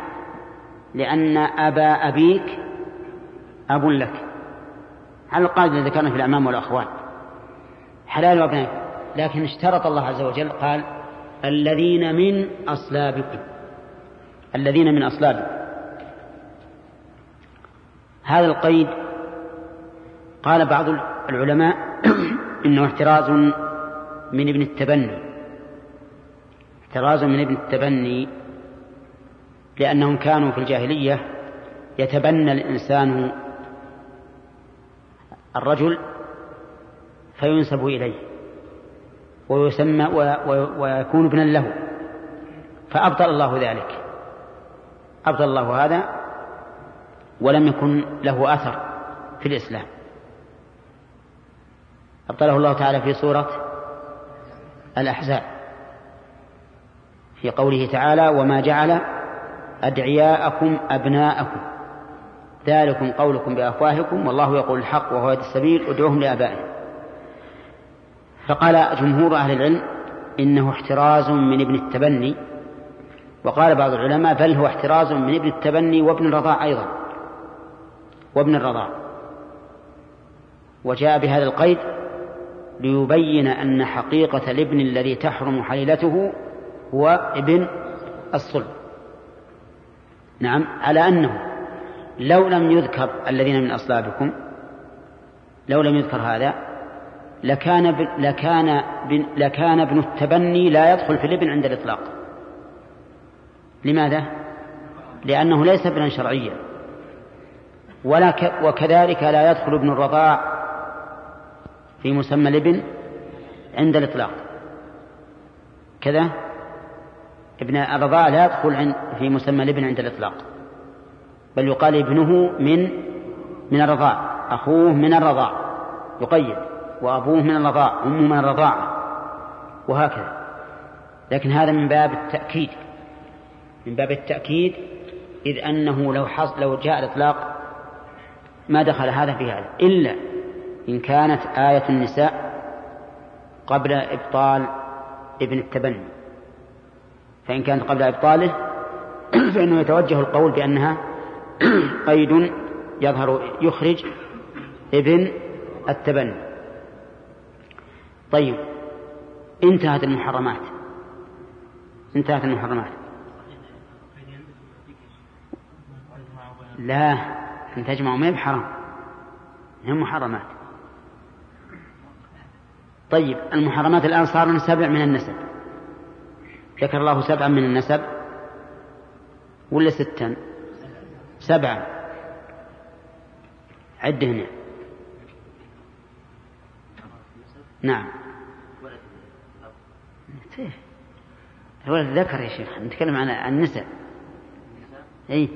لأن أبا أبيك أب لك. على القاعدة ذكرنا في الأعمام والأخوان. حلال أبنائك لكن اشترط الله عز وجل قال الذين من أصلابكم. الذين من أصلابكم. هذا القيد قال بعض العلماء [clears throat] إنه احتراز من ابن التبني. احتراز من ابن التبني لأنهم كانوا في الجاهلية يتبنى الإنسان الرجل فينسب إليه ويسمى ويكون ابنا له فأبطل الله ذلك. أبطل الله هذا ولم يكن له أثر في الإسلام. أبطله الله تعالى في سورة الأحزاب في قوله تعالى وما جعل أدعياءكم أبناءكم. ذلكم قولكم بأفواهكم والله يقول الحق وهو يد السبيل ادعوهم لآبائهم فقال جمهور أهل العلم إنه احتراز من ابن التبني. وقال بعض العلماء بل هو احتراز من ابن التبني وابن الرضاع أيضا. وابن الرضاع. وجاء بهذا القيد ليبين أن حقيقة الابن الذي تحرم حليلته هو ابن الصلب. نعم على أنه لو لم يذكر الذين من أصلابكم لو لم يذكر هذا لكان. لكان. لكان ابن التبني لا يدخل في الابن عند الإطلاق لماذا؟ لأنه ليس ابنا شرعيا ولا. وكذلك لا يدخل ابن الرضاع في مسمى الابن عند الإطلاق كذا ابن الرضاع لا يدخل في مسمى الابن عند الإطلاق. بل يقال ابنه من من الرضاع. أخوه من الرضاع. يقيد. وأبوه من الرضاع. أمه من الرضاعة وهكذا. لكن هذا من باب التأكيد. من باب التأكيد إذ أنه لو حص لو جاء الإطلاق ما دخل هذا في هذا. إلا إن كانت آية النساء قبل إبطال ابن التبني. فإن كانت قبل إبطاله [clears throat] فإنه يتوجه القول بأنها [clears throat] قيد يظهر يخرج ابن التبني. طيب انتهت المحرمات. انتهت المحرمات. لا أن تجمعوا ما بحرام. هم محرمات. طيب المحرمات الآن صار سبع من النسب. ذكر الله سبعا من النسب ولا ستا؟ سبعا عد هنا. نعم. الولد ذكر يا شيخ نتكلم عن النسب. اي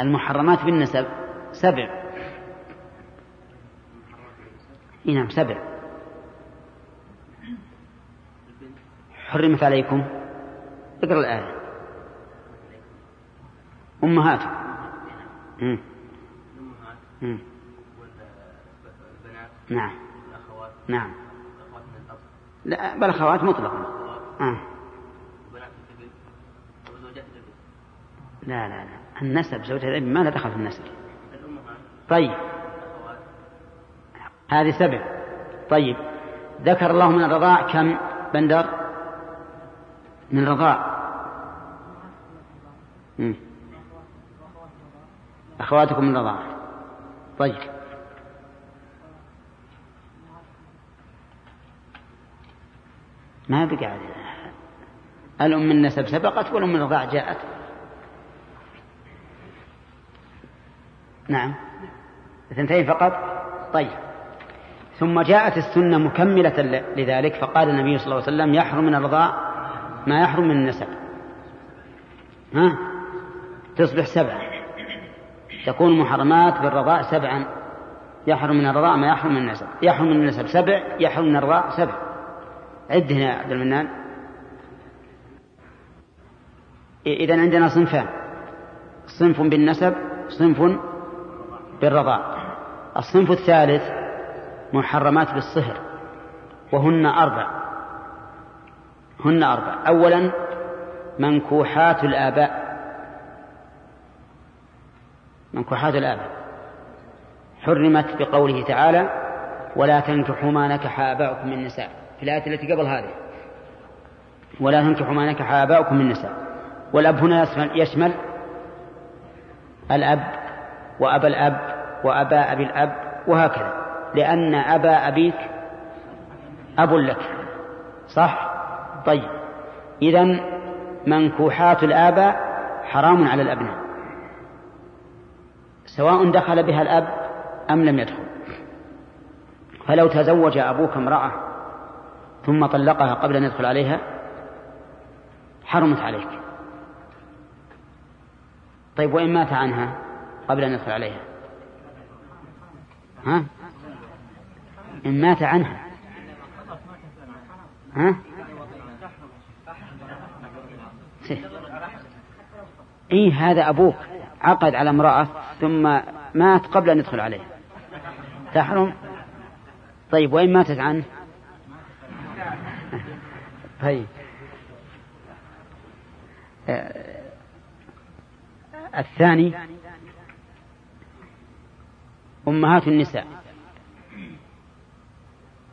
المحرمات بالنسب سبع. اي نعم سبع. حرمت عليكم. اقرا الآية. امهاتكم نعم. نعم. لا بل أخوات مطلقا. آه. لا لا لا. النسب زوجة الابن ما لا دخل في النسب. طيب. هذه سبع. طيب. ذكر الله من الرضاع كم؟ بندر. من الرضاع. أخواتكم من الرضاع طيب. ما بقى الأم النسب سبقت والأم من الرضاع جاءت. نعم. اثنتين فقط. طيب. ثم جاءت السنة مكملة لذلك فقال النبي صلى الله عليه وسلم يحرم من الرضاع ما يحرم من النسب. ها؟ تصبح سبعة. تكون محرمات بالرضاع سبعا. يحرم من الرضاع ما يحرم من النسب. يحرم من النسب سبع يحرم من الرضاع سبع. عد هنا يا عبد المنان. إذا عندنا صنفان. صنف بالنسب صنف بالرضاع الصنف الثالث محرمات بالصهر وهن أربع. هن أربع. أولا منكوحات الآباء. منكوحات الآباء حرمت بقوله تعالى ولا تنكحوا ما نكح آباؤكم من النساء في الآية التي قبل هذه ولا تنكحوا ما نكح آباؤكم من النساء والأب هنا يشمل, يشمل الأب وأبا الأب وأبا أبي الأب وهكذا. لأن أبا أبيك أب لك. صح؟ طيب. إذا منكوحات الآباء حرام على الأبناء. سواء دخل بها الأب أم لم يدخل. فلو تزوج أبوك امرأة ثم طلقها قبل أن يدخل عليها حرمت عليك. طيب وإن مات عنها قبل أن يدخل عليها؟ ها؟ إن مات عنها. ها؟ إيه هذا أبوك. عقد على امرأة ثم مات قبل أن يدخل عليها تحرم؟ طيب وإن ماتت عنه طيب. آه، الثاني أمهات النساء.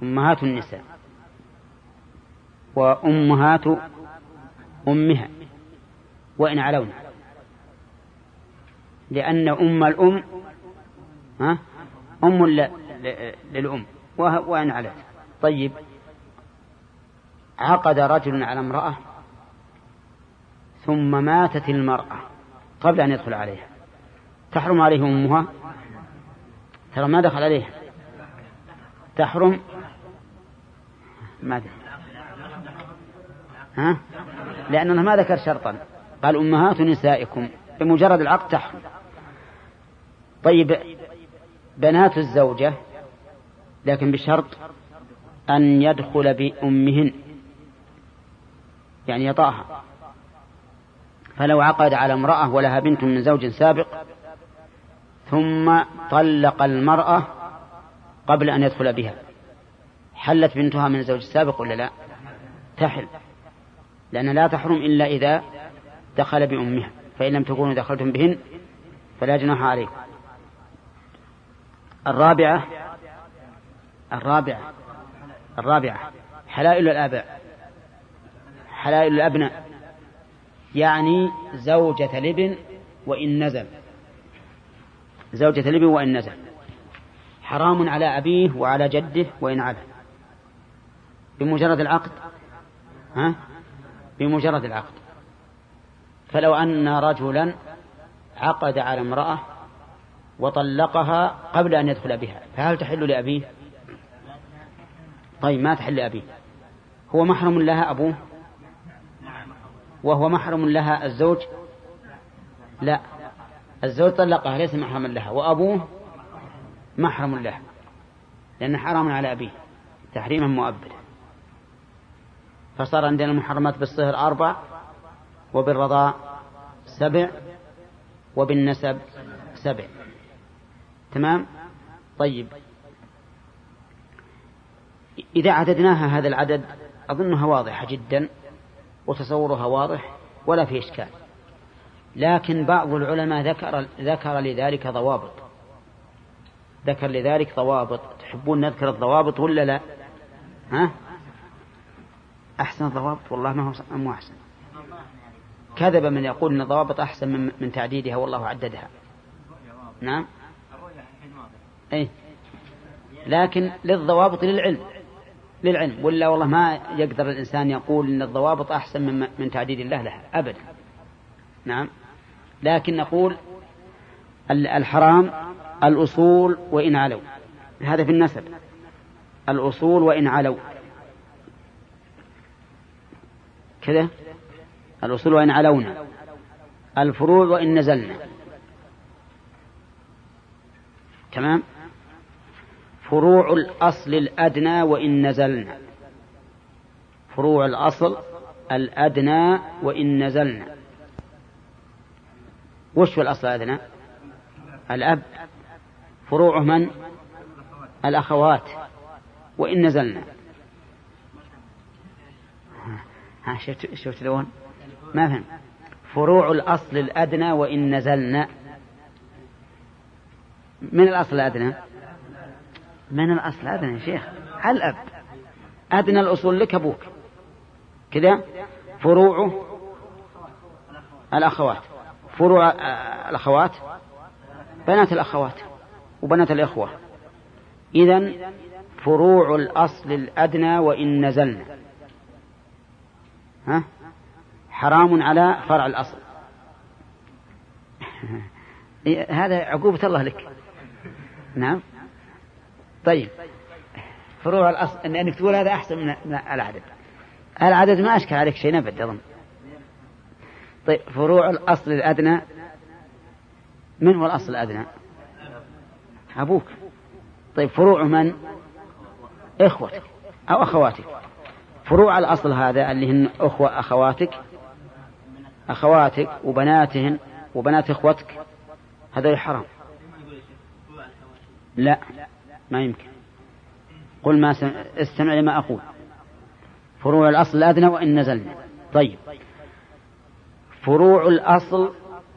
أمهات النساء. وأمهات أمها. وإن علون لأن أم الأم ها؟ أم للأم. وإن علت طيب. عقد رجل على امرأة ثم ماتت المرأة قبل أن يدخل عليها. تحرم عليه أمها؟ ترى ما دخل عليها. تحرم؟ ماذا ها؟ لأنه ما ذكر شرطا. قال أمهات نسائكم بمجرد العقد تحرم. طيب بنات الزوجة لكن بشرط أن يدخل بأمهن يعني يطاها. فلو عقد على امرأة ولها بنت من زوج سابق ثم طلق المرأة قبل أن يدخل بها. حلت بنتها من الزوج السابق ولا لا؟ تحل. لأن لا تحرم إلا إذا دخل بأمها فإن لم تكونوا دخلتم بهن فلا جناح عليكم. الرابعة الرابعة الرابعة حلائل الآباء حلائل الأبناء يعني زوجة لبن وإن نزل. زوجة لبن وإن نزل. حرام على أبيه وعلى جده وإن عبد. بمجرد العقد ها؟ بمجرد العقد. فلو أن رجلا عقد على امرأة وطلقها قبل أن يدخل بها. فهل تحل لأبيه؟ طيب ما تحل لأبيه؟ هو محرم لها أبوه؟ وهو محرم لها الزوج؟ لا. الزوج طلقها ليس محرما لها. وأبوه محرم له لأنه حرام على أبيه. تحريما مؤبدا. فصار عندنا المحرمات بالصهر أربع وبالرضاء سبع وبالنسب سبع. تمام؟ طيب. إذا عددناها هذا العدد أظنها واضحة جدا وتصورها واضح ولا في إشكال. لكن بعض العلماء ذكر ذكر لذلك ضوابط. ذكر لذلك ضوابط. تحبون نذكر الضوابط ولا لا؟ ها؟ أحسن الضوابط؟ والله ما هو مو أحسن. كذب من يقول أن الضوابط أحسن من, من تعديدها والله عددها. نعم؟ أي لكن للضوابط للعلم. للعلم. ولا والله ما يقدر الإنسان يقول أن الضوابط أحسن من, من تعديد الله لها. أبدا. نعم. لكن نقول الحرام الأصول وإن علوا. هذا في النسب. الأصول وإن علوا. كذا؟ الأصول وإن علونا. الفروع وإن نزلنا. تمام؟ فروع الأصل الأدنى وإن نزلنا. فروع الأصل الأدنى وإن نزلنا. وش هو الأصل الأدنى؟ الأب. فروعه من؟ الأخوات. وإن نزلنا. ها شفت شفت لون ما فهم. فروع الأصل الأدنى وإن نزلنا. من الأصل الأدنى؟ من الأصل؟ الأدنى يا شيخ. الأب. أدنى الأصول لك أبوك. كذا فروعه الأخوات. فروع الأخوات. بنات الأخوات وبنات الإخوة. إذا فروع الأصل الأدنى وإن نزلنا. ها؟ حرام على فرع الأصل. [laughs] هذا عقوبة الله لك. نعم. طيب. فروع الأصل إن أنك تقول هذا أحسن من العدد. العدد ما أشكل عليك شيء نبد أظن. طيب فروع الأصل الأدنى. من هو الأصل الأدنى؟ أبوك. طيب فروع من؟ إخوتك أو أخواتك. فروع الأصل هذا اللي هن أخوة أخواتك أخواتك وبناتهن وبنات إخوتك هذا حرام. لا. ما يمكن. قل ما سم... استمع لما أقول. فروع الأصل الأدنى وإن نزلنا. طيب. فروع الأصل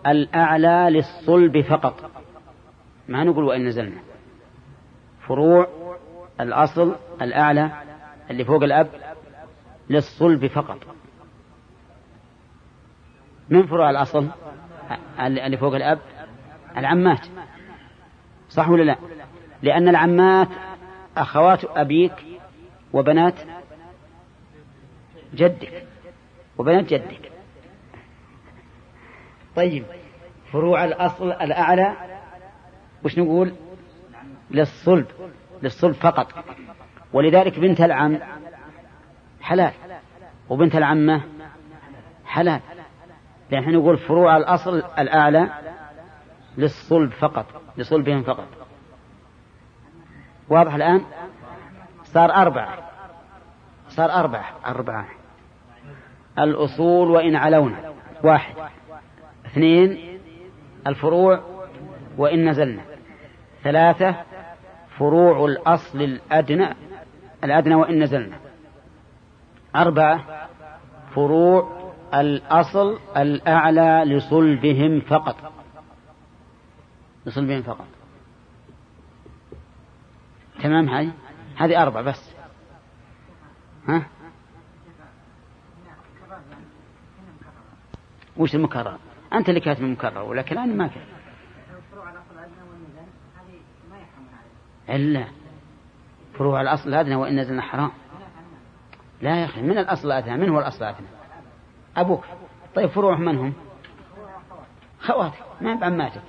الأعلى للصلب فقط. ما نقول وإن نزلنا. فروع الأصل الأعلى اللي فوق الأب للصلب فقط. من فروع الأصل اللي فوق الأب؟ العمات. صح ولا لا؟ لأن العمات أخوات أبيك وبنات جدك وبنات جدك. طيب فروع الأصل الأعلى وش نقول؟ للصلب للصلب فقط. ولذلك بنت العم حلال وبنت العمة حلال. لأن نقول فروع الأصل الأعلى للصلب فقط لصلبهم فقط. واضح الآن؟ صار أربعة. صار أربعة. أربعة. الأصول وإن علونا. واحد. اثنين. الفروع وإن نزلنا. ثلاثة. فروع الأصل الأدنى. الأدنى وإن نزلنا. أربعة. فروع الأصل الأعلى لصلبهم فقط. لصلبهم فقط. تمام هذه هذه أربعة بس. ها؟ وش المكرر؟ أنت اللي كاتب المكرر ولكن أنا ما كاتب. إلا فروع الأصل الأدنى وإن نزلنا حرام. لا يا أخي من الأصل الأدنى من هو الأصل الأدنى أبوك. طيب فروع من هم؟ خواتك ما بعماتك.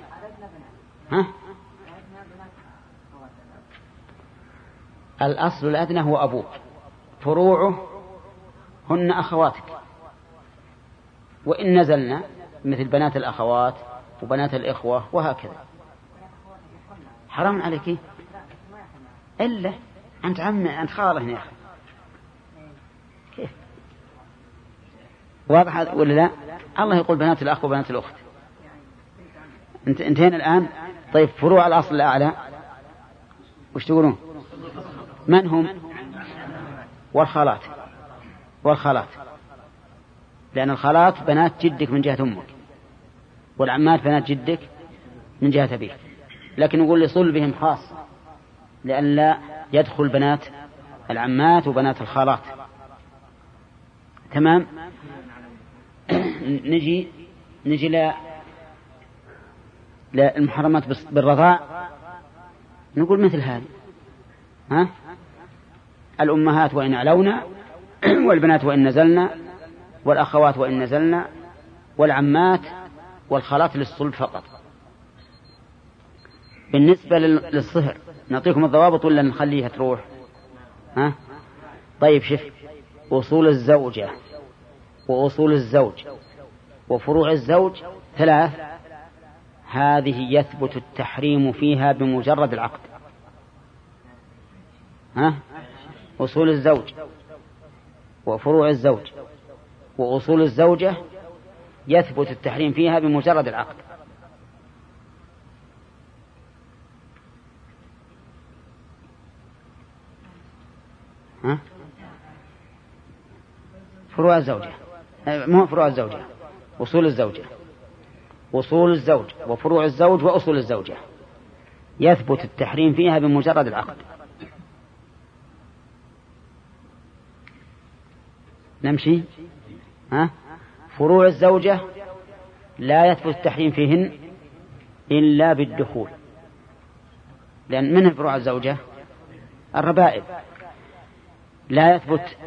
ها؟ الأصل الأدنى هو أبوك. فروعه هن أخواتك. وإن نزلنا مثل بنات الأخوات وبنات الإخوة وهكذا. حرام عليك. إلا أنت عم أنت خالة يا أخي. كيف؟ واضح ولا لا؟ الله يقول بنات الأخ وبنات الأخت. انت انتهينا الآن؟ طيب فروع الأصل الأعلى. وش تقولون؟ من هم؟ والخالات. والخالات. لأن الخالات بنات جدك من جهة أمك. والعمات بنات جدك من جهة أبيك. لكن نقول لصلبهم خاص. لأن لا يدخل بنات العمات وبنات الخالات. تمام؟ نجي نجي ل للمحرمات بالرضاع. نقول مثل هذه ها؟ الأمهات وإن علونا [clears throat] والبنات وإن نزلنا والأخوات وإن نزلنا والعمات والخالات للصلب فقط. بالنسبة للصهر نعطيكم الضوابط ولا نخليها تروح. ها؟ طيب شف أصول الزوجة وأصول الزوج وفروع الزوج ثلاث. هذه يثبت التحريم فيها بمجرد العقد. ها؟ أصول الزوج وفروع الزوج وأصول الزوجة يثبت التحريم فيها بمجرد العقد؟ فروع الزوجة. مو فروع الزوجة؟ أصول الزوجة. أصول الزوج وفروع الزوج وأصول الزوجة. يثبت التحريم فيها بمجرد العقد. نمشي؟ ها؟ فروع الزوجة لا يثبت التحريم فيهن إلا بالدخول. لأن من فروع الزوجة؟ الربائب. لا يثبت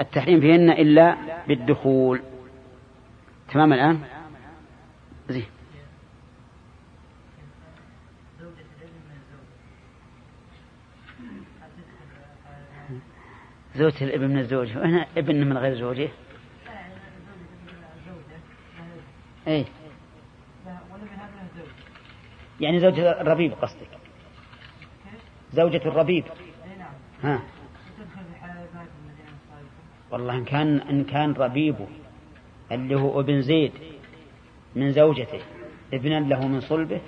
التحريم فيهن إلا بالدخول. تمام الآن؟ زين. زوجة الابن من الزوجة وهنا ابن من غير زوجة. اي يعني زوجة الربيب قصدك. زوجة الربيب. ها. والله إن كان إن كان ربيبه اللي هو ابن زيد من زوجته ابنا له من صلبه.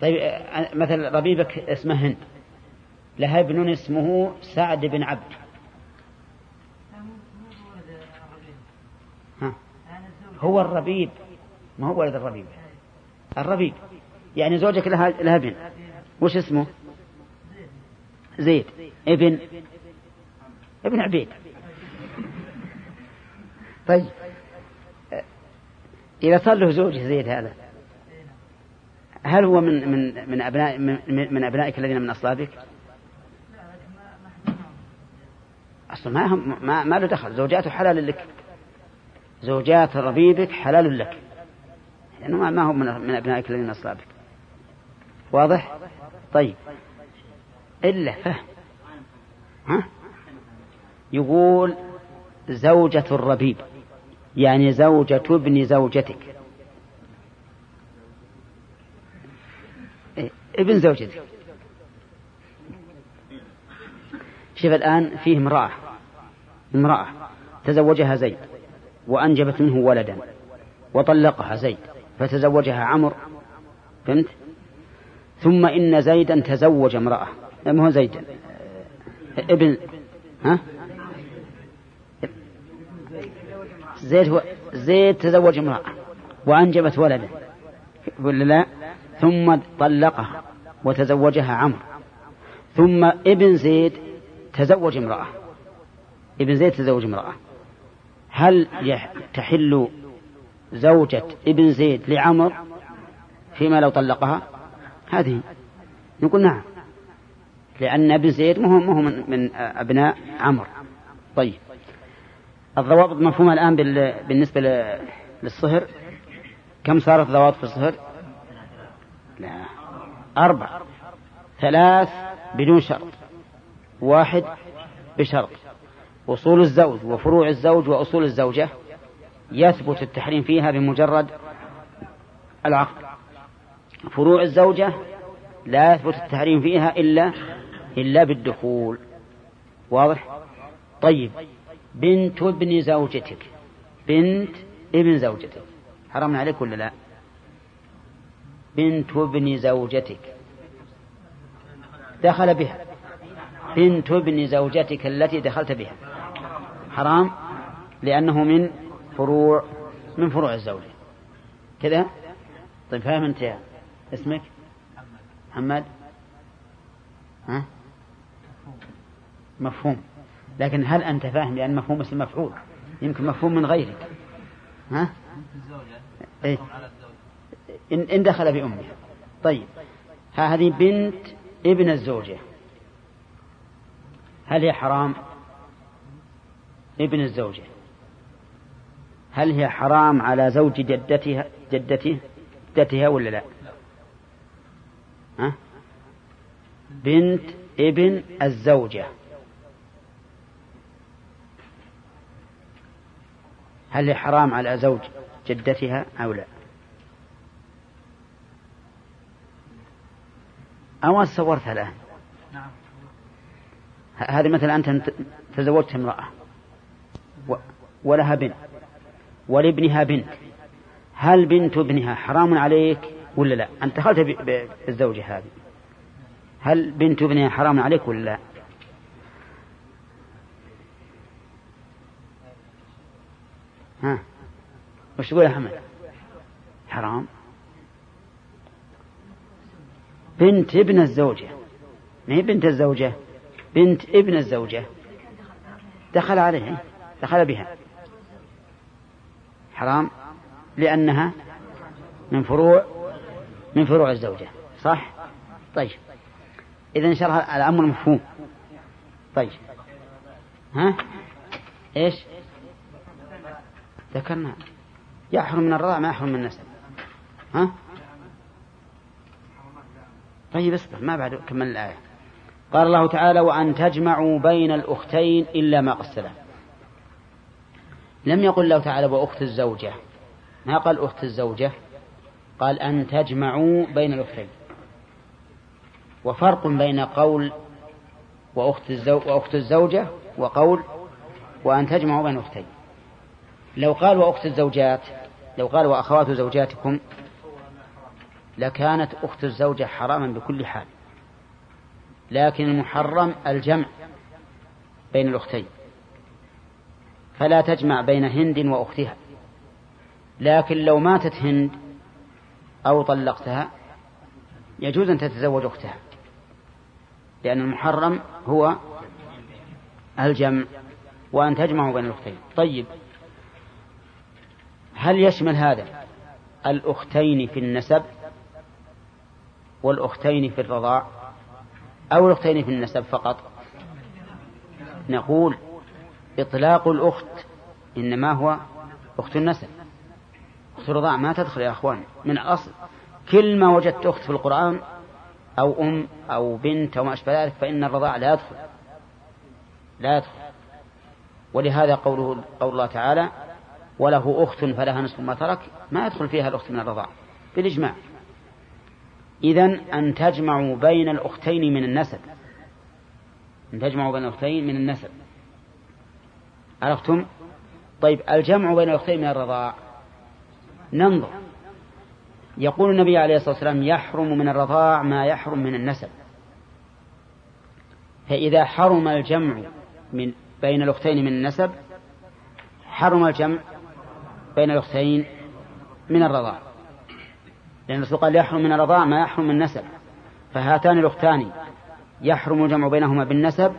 طيب آه، مثل ربيبك اسمه هند. لها ابن اسمه سعد بن عبد. ها. هو الربيب. ما هو ولد الربيب؟ الربيب. يعني زوجك لها لها ابن. وش اسمه؟ زيد. ابن. ابن عبيد. طيب. إذا صار له زوج زيد هذا هل هو من من من أبناء من, من أبنائك الذين من أصلابك؟ أصلا ما هم ما, ما له دخل. زوجاته حلال لك. زوجات ربيبك حلال لك. لأنه يعني ما هم من, من أبنائك الذين أصلابك. واضح؟ طيب. إلا فهم. ها؟ يقول زوجة الربيب. يعني زوجة ابن زوجتك. إيه؟ ابن زوجتك. شوف الآن فيه امرأة. امرأة تزوجها زيد وأنجبت منه ولدا وطلقها زيد فتزوجها عمرو فهمت؟ ثم إن زيدا تزوج امرأة. ما هو زيد. ابن ها؟ زيد هو زيد تزوج امرأة وأنجبت ولدا ولا لا؟ ثم طلقها وتزوجها عمرو. ثم ابن زيد تزوج امرأة. ابن زيد تزوج امرأة. هل تحل زوجة ابن زيد لعمر فيما لو طلقها؟ هذه. نقول نعم. لأن ابن زيد مو هو من, أبناء عمرو طيب. الضوابط مفهومة الآن بالنسبة للصهر. كم صارت ضوابط في الصهر؟ لا. أربع. ثلاث بدون شرط. واحد بشرط. أصول الزوج وفروع الزوج وأصول الزوجة يثبت التحريم فيها بمجرد العقد. فروع الزوجة لا يثبت التحريم فيها إلا إلا بالدخول. واضح؟ طيب. بنت ابن زوجتك. بنت ابن زوجتك. حرام عليك ولا لا؟ بنت ابن زوجتك. دخل بها. بنت ابن زوجتك التي دخلت بها. حرام لأنه من فروع من فروع الزوجة كذا؟ طيب فاهم أنت يا اسمك؟ محمد؟ ها؟ مفهوم. لكن هل أنت فاهم لأن مفهوم اسم مفعول؟ يمكن مفهوم من غيرك. ها؟ إيه؟ إن, إن دخل بأمه. طيب. هذه بنت ابن الزوجة. هل هي حرام؟ ابن الزوجة هل هي حرام على زوج جدتها جدته؟ جدتها ولا لا؟ ها؟ بنت ابن الزوجة. هل هي حرام على زوج جدتها أو لا؟ أو تصورتها الآن؟ نعم. هذه مثلا أنت تزوجت امرأة. ولها بنت ولابنها بنت. هل بنت ابنها حرام عليك ولا لا؟ أنت دخلت بالزوجة هذه. هل بنت ابنها حرام عليك ولا لا؟ ها؟ وش تقول يا حمد حرام. بنت ابن الزوجة. ما هي بنت الزوجة؟ بنت ابن الزوجة. دخل عليها دخل بها. حرام؟ لأنها من فروع من فروع الزوجة صح؟ طيب. إذا الله الأمر مفهوم. طيب. ها؟ إيش؟ ذكرنا. يحرم من الرضاع ما يحرم من النسب. ها؟ طيب اصبر ما بعد كمل الآية. قال الله تعالى وأن تجمعوا بين الأختين إلا ما قد لم يقل الله تعالى وأخت الزوجة. ما قال أخت الزوجة؟ قال أن تجمعوا بين الأختين. وفرق بين قول وأخت, الزو وأخت الزوجة وقول وأن تجمعوا بين الأختين. لو قال وأخت الزوجات لو قال وأخوات زوجاتكم لكانت أخت الزوجة حراما بكل حال. لكن المحرم الجمع بين الأختين. فلا تجمع بين هند وأختها. لكن لو ماتت هند أو طلقتها يجوز أن تتزوج أختها لأن المحرم هو الجمع وأن تجمعوا بين الأختين. طيب هل يشمل هذا الأختين في النسب والأختين في الرضاع أو الأختين في النسب فقط؟ نقول إطلاق الأخت إنما هو أخت النسب. أخت الرضاع ما تدخل يا أخوان من أصل كل ما وجدت أخت في القرآن أو أم أو بنت أو ما أشبه ذلك فإن الرضاع لا يدخل. لا يدخل. ولهذا قوله قول الله تعالى وله أخت فلها نصف ما ترك. ما يدخل فيها الأخت من الرضاع بالإجماع. إذن أن تجمعوا بين الأختين من النسب. أن تجمعوا بين الأختين من النسب. عرفتم؟ طيب الجمع بين الأختين من الرضاع. ننظر. يقول النبي عليه الصلاة والسلام يحرم من الرضاع ما يحرم من النسب. فإذا حرم الجمع من بين الأختين من النسب حرم الجمع بين الأختين من الرضاع. لأن الرسول قال يحرم من الرضاع ما يحرم من النسب. فهاتان الأختان يحرم الجمع بينهما بالنسب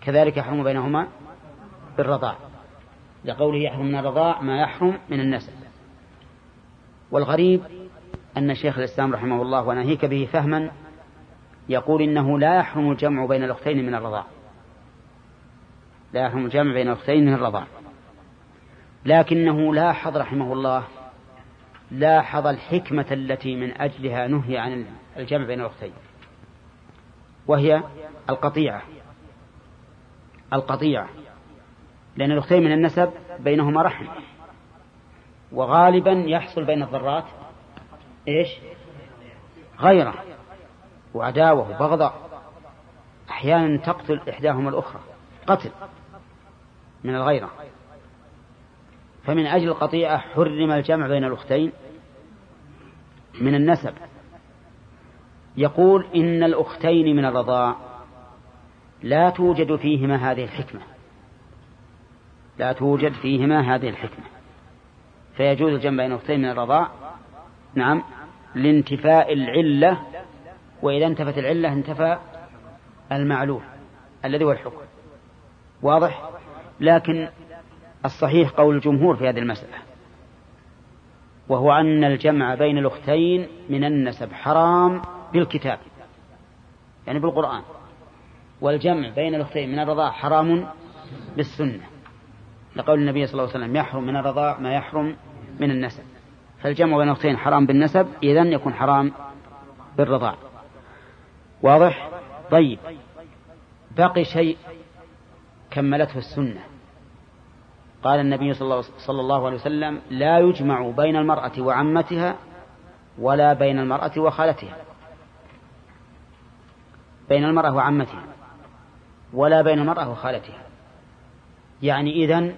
كذلك يحرم بينهما بالرضاع. لقوله يحرم من الرضاع ما يحرم من النسب. والغريب أن شيخ الإسلام رحمه الله وناهيك به فهما يقول إنه لا يحرم الجمع بين الأختين من الرضاع. لا يحرم الجمع بين الأختين من الرضاع. لكنه لاحظ رحمه الله لاحظ الحكمة التي من أجلها نهي عن الجمع بين الأختين. وهي القطيعة. القطيعة. لأن الأختين من النسب بينهما رحم. وغالبا يحصل بين الضرات إيش؟ غيرة وعداوة وبغضاء. أحيانا تقتل إحداهما الأخرى. قتل من الغيرة. فمن أجل القطيعة حرم الجمع بين الأختين من النسب. يقول إن الأختين من الرضاع لا توجد فيهما هذه الحكمة. لا توجد فيهما هذه الحكمة. فيجوز الجمع بين أختين من الرضاع. نعم. لانتفاء العلة وإذا انتفت العلة انتفى المعلول الذي هو الحكم. واضح؟ لكن الصحيح قول الجمهور في هذه المسألة وهو أن الجمع بين الأختين من النسب حرام بالكتاب يعني بالقرآن والجمع بين الأختين من الرضاع حرام بالسنة. لقول النبي صلى الله عليه وسلم يحرم من الرضاع ما يحرم من النسب. فالجمع بين الأختين حرام بالنسب إذن يكون حرام بالرضاع. واضح؟ طيب. باقي شيء كملته السنة. قال النبي صلى الله عليه وسلم لا يجمع بين المرأة وعمتها ولا بين المرأة وخالتها. بين المرأة وعمتها ولا بين المرأة وخالتها. يعني إذن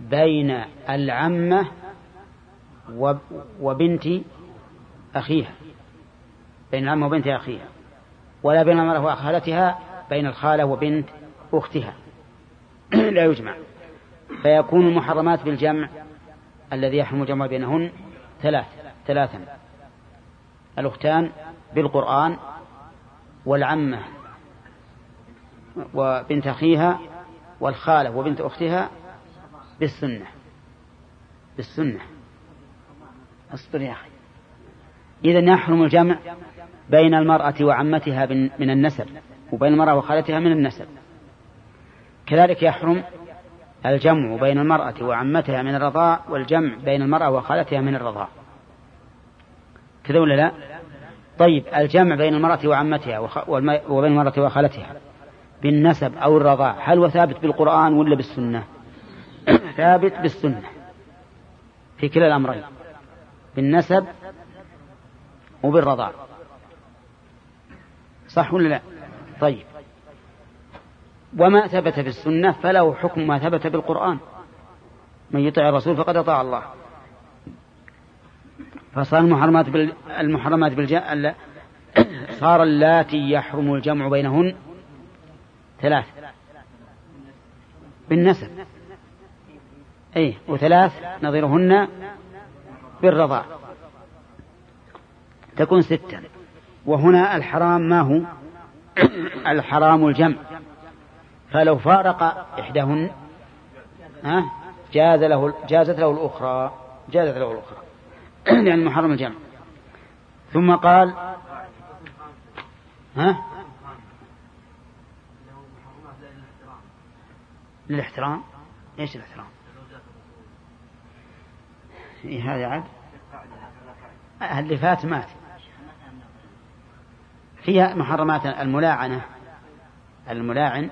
بين العمة وبنت أخيها. بين العمة وبنت أخيها. ولا بين المرأة وخالتها بين الخالة وبنت أختها. [clears throat] لا يجمع. فيكون المحرمات بالجمع الذي يحرم الجمع بينهن ثلاث ثلاثا. الأختان بالقرآن والعمة وبنت أخيها والخالة وبنت أختها بالسنة. بالسنة. اصبر يا أخي. إذا يحرم الجمع بين المرأة وعمتها من النسب وبين المرأة وخالتها من النسب. كذلك يحرم الجمع بين المرأة وعمتها من الرضاع والجمع بين المرأة وخالتها من الرضاع كذا ولا لا؟ طيب الجمع بين المرأة وعمتها وبين المرأة وخالتها بالنسب أو الرضاع هل هو ثابت بالقرآن ولا بالسنة؟ ثابت بالسنة في كلا الأمرين بالنسب وبالرضاع. صح ولا لا؟ طيب. وما ثبت في السنة فله حكم ما ثبت بالقرآن. من يطع الرسول فقد أطاع الله. فصار المحرمات بال... المحرمات بالج... صار اللاتي يحرم الجمع بينهن ثلاث بالنسب. أي وثلاث نظيرهن بالرضاع. تكون ستة. وهنا الحرام ما هو؟ [coughs] الحرام الجمع. فلو فارق إحداهن ها جاز له جازت له الأخرى جازت له الأخرى. [coughs] لأن محرم الجمع. ثم قال ها للإحترام. إيش الاحترام إيه هذا عاد؟ اللي فات مات. فيها محرمات الملاعنة الملاعن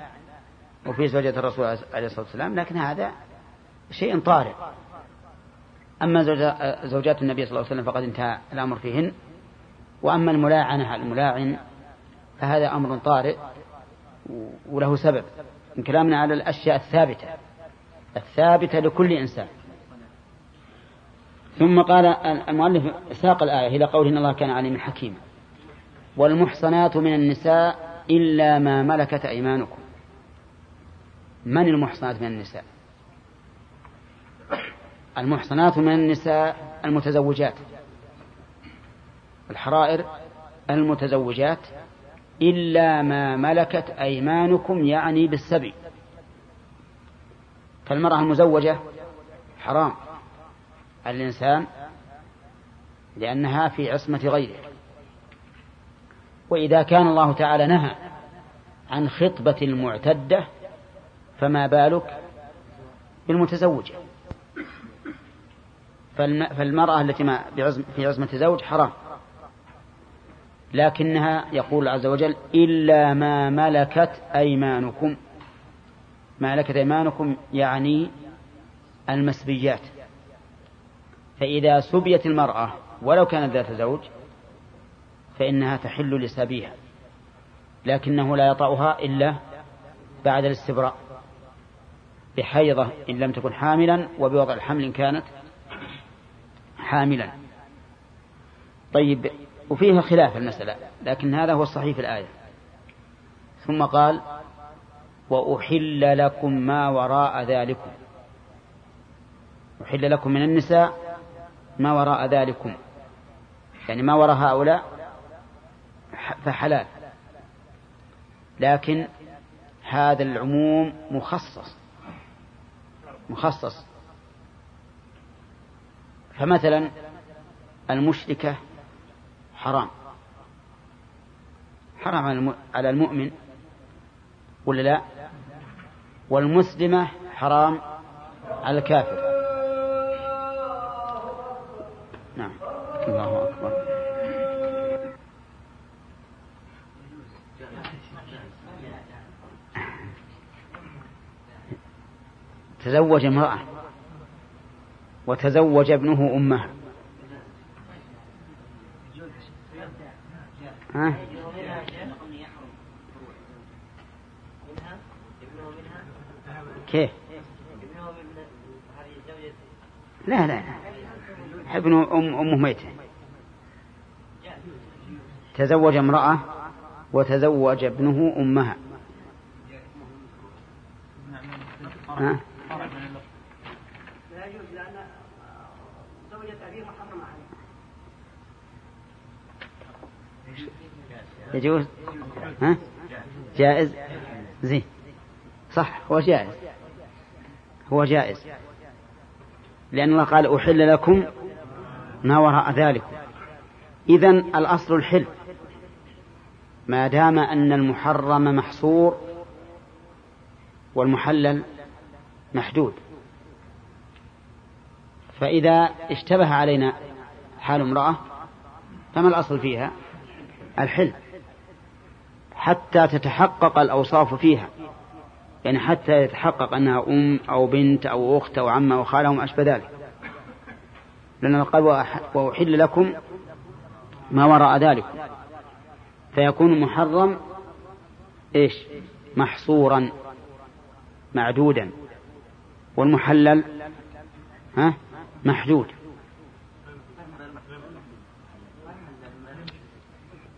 وفي زوجة الرسول عليه الصلاة والسلام لكن هذا شيء طارئ. أما زوجات النبي صلى الله عليه وسلم فقد انتهى الأمر فيهن وأما الملاعنة الملاعن فهذا أمر طارئ وله سبب من كلامنا على الأشياء الثابتة الثابتة لكل إنسان. ثم قال المؤلف ساق الآية إلى قوله إن الله كان عليما حكيما. والمحصنات من النساء إلا ما ملكت أيمانكم. من المحصنات من النساء؟ المحصنات من النساء المتزوجات. الحرائر المتزوجات إلا ما ملكت أيمانكم يعني بالسبي. فالمرأة المزوجة حرام. الإنسان لأنها في عصمة غيره. وإذا كان الله تعالى نهى عن خطبة المعتدة فما بالك بالمتزوجة. فالمرأة التي ما في عزمة زوج حرام. لكنها يقول عز وجل إلا ما ملكت أيمانكم. ما ملكت أيمانكم يعني المسبيات. فإذا سبيت المرأة ولو كانت ذات زوج فإنها تحل لسبيها لكنه لا يطأها إلا بعد الاستبراء بحيضة إن لم تكن حاملا وبوضع الحمل إن كانت حاملا. طيب وفيها خلاف المسألة لكن هذا هو الصحيح في الآية. ثم قال وأحل لكم ما وراء ذلكم. أحل لكم من النساء ما وراء ذلكم. يعني ما وراء هؤلاء فحلال. لكن هذا العموم مخصص. مخصص. فمثلا المشركة حرام. حرام على المؤمن ولا لا؟ والمسلمة حرام على الكافر نعم الله أكبر تزوج امرأة وتزوج ابنه أمها. ها؟ كيف؟ لا لا ابن أم أمه ميتة. تزوج امرأة وتزوج ابنه أمها. ها؟ يجوز؟ ها؟ جائز؟ زين. صح هو جائز. هو جائز. لأن الله قال أحل لكم ما وراء ذلك إذا الأصل الحل. ما دام أن المحرم محصور والمحلل محدود. فإذا اشتبه علينا حال امرأة فما الأصل فيها؟ الحل. حتى تتحقق الأوصاف فيها. يعني حتى يتحقق أنها أم أو بنت أو أخت أو عمة أو خالة وما أشبه ذلك. لأن قال وأحل لكم ما وراء ذلك. فيكون محرم إيش؟ محصورا معدودا. والمحلل ها؟ محدود.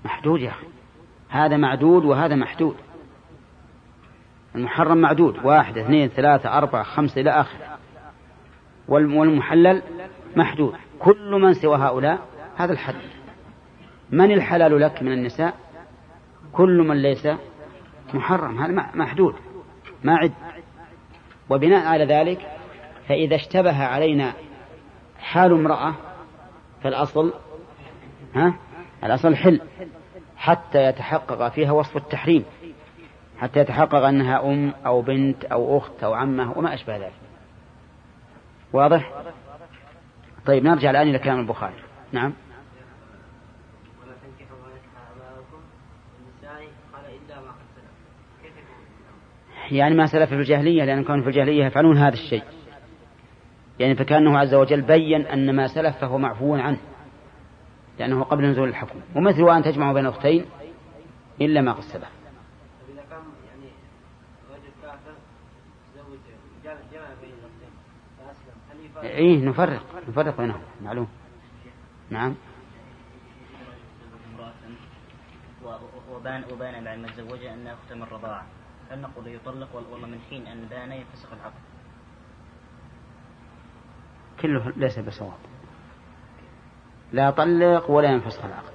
محدود يا أخي. هذا معدود وهذا محدود. المحرم معدود واحد اثنين ثلاثة أربعة خمسة إلى آخره. والمحلل محدود. كل من سوى هؤلاء هذا الحد. من الحلال لك من النساء؟ كل من ليس محرم. هذا محدود. ما عد. وبناء على ذلك فإذا اشتبه علينا حال امرأة فالأصل ها؟ الأصل حل. حتى يتحقق فيها وصف التحريم. حتى يتحقق أنها أم أو بنت أو أخت أو عمة وما أشبه ذلك. واضح؟ طيب نرجع الآن إلى كلام البخاري. نعم. يعني ما سلف في الجاهلية لأن كانوا في الجاهلية يفعلون هذا الشيء. يعني فكأنه عز وجل بين أن ما سلف فهو معفو عنه. لأنه قبل نزول الحكم. ومثل وأن تجمع بين أختين إلا ما قد يفرق؟ إيه نفرق. نفرق بينهم. معلوم. نعم. وبان وبان بعد ما تزوجها أنها أخت من الرضاعة هل نقول يطلق وال- والله من حين أن بان يفسخ العقد؟ كله ليس بصواب. لا يطلق ولا ينفسخ العقد.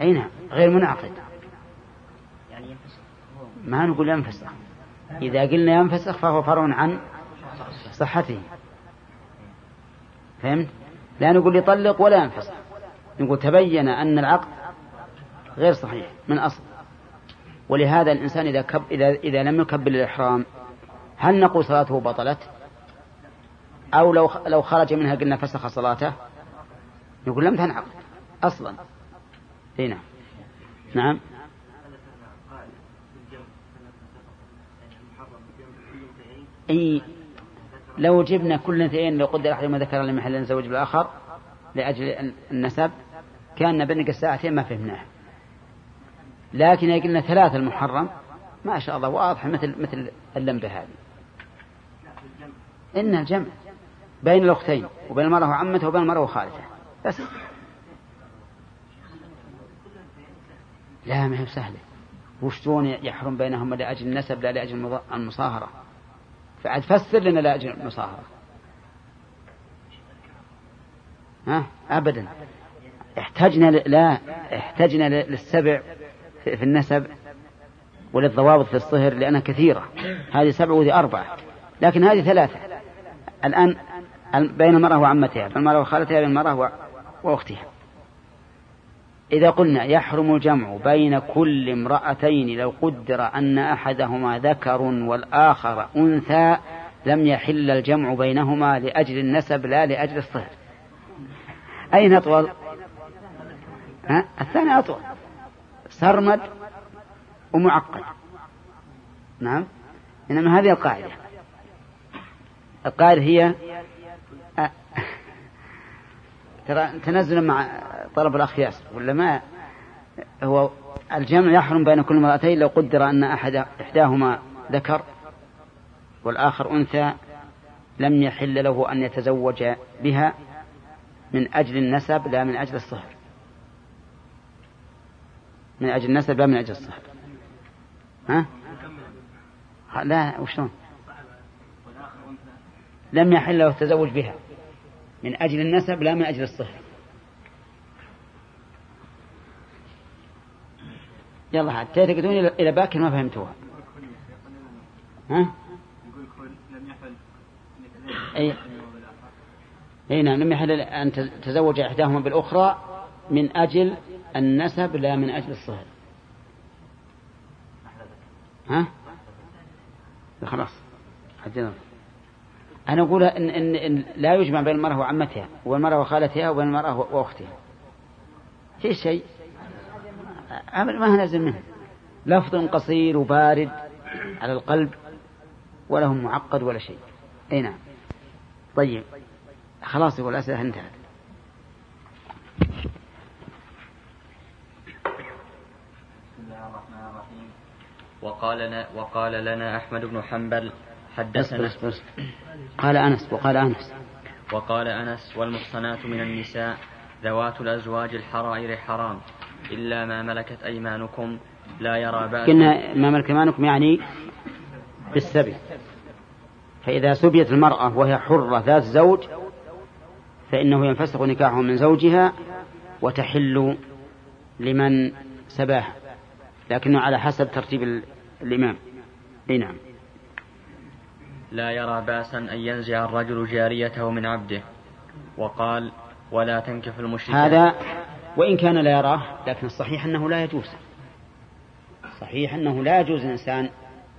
أي نعم غير منعقد. ما نقول ينفسخ. إذا قلنا ينفسخ فهو فرع عن صحته. فهمت؟ لا نقول يطلق ولا ينفسخ. نقول تبين أن العقد غير صحيح من أصل. ولهذا الإنسان إذا كب إذا إذا لم يكبل الإحرام هل نقول صلاته بطلت؟ أو لو لو خرج منها قلنا فسخ صلاته نقول لم تنعقد أصلا. إي نعم. نعم. إي لو جبنا كل اثنين لو قدر احدهما ذكر لمحل زوج بالآخر لأجل النسب كان بنقص ساعتين ما فهمناه. لكن إذا قلنا ثلاثة المحرم ما شاء الله واضحة مثل مثل اللمبة هذه. إن الجمع بين الأختين وبين المرأة وعمته وبين المرأة وخالته. بس. لا ما هي سهلة. وش شلون يحرم بينهم لأجل النسب لا لأجل المصاهرة؟ فعد فسر لنا لأجل المصاهرة. ها؟ أبدا. احتجنا ل... لا احتجنا للسبع في النسب وللضوابط في الصهر لأنها كثيرة. هذه سبع وهذه أربعة. لكن هذه ثلاثة. الآن ال- بين المرأة وعمتها بين المرأة وخالتها بين المرأة وأختها. إذا قلنا يحرم الجمع بين كل امرأتين لو قدر أن أحدهما ذكر والآخر أنثى لم يحل الجمع بينهما لأجل النسب لا لأجل الصهر. أين أطول؟ ها؟ الثاني أطول. سرمد ومعقد. نعم؟ إنما هذه القاعدة. القاعدة هي ترى تنزل مع طلب الأخ ياسر ولا ما هو الجمع يحرم بين كل امرأتين لو قدر أن أحد إحداهما ذكر والآخر أنثى لم يحل له أن يتزوج بها من أجل النسب لا من أجل الصهر من أجل النسب لا من أجل الصهر ها؟ لا وشلون؟ لم يحل له التزوج بها من أجل النسب لا من أجل الصهر يلا حتى تعتقدون إلى باكر ما فهمتوها. ها؟ أي. أي نعم لم يحل أن تزوج إحداهما بالأخرى من أجل النسب لا من أجل الصهر ها؟ لا خلاص. حدنا أنا أقول إن, إن, إن لا يجمع بين المرأة وعمتها والمرأة وخالتها وبين المرأة وأختها. في شيء؟ عمل ما نازل منه. لفظ قصير وبارد على القلب ولا هو معقد ولا شيء. أي نعم. طيب. خلاص يقول الأسئلة انتهت. وقال لنا وقال لنا أحمد بن حنبل حدثنا. بس بس قال أنس وقال أنس. وقال أنس والمحصنات من النساء ذوات الأزواج الحرائر حرام إلا ما ملكت أيمانكم لا يرى بأس قلنا ما ملك أيمانكم يعني بالسبي. فإذا سبيت المرأة وهي حرة ذات زوج فإنه ينفسخ نكاحه من زوجها وتحل لمن سباها لكنه على حسب ترتيب ال- الإمام. أي نعم. لا يرى بأسا أن ينزع الرجل جاريته من عبده. وقال ولا تنكف المشركات هذا وإن كان لا يراه لكن الصحيح أنه لا يجوز. صحيح أنه لا يجوز الإنسان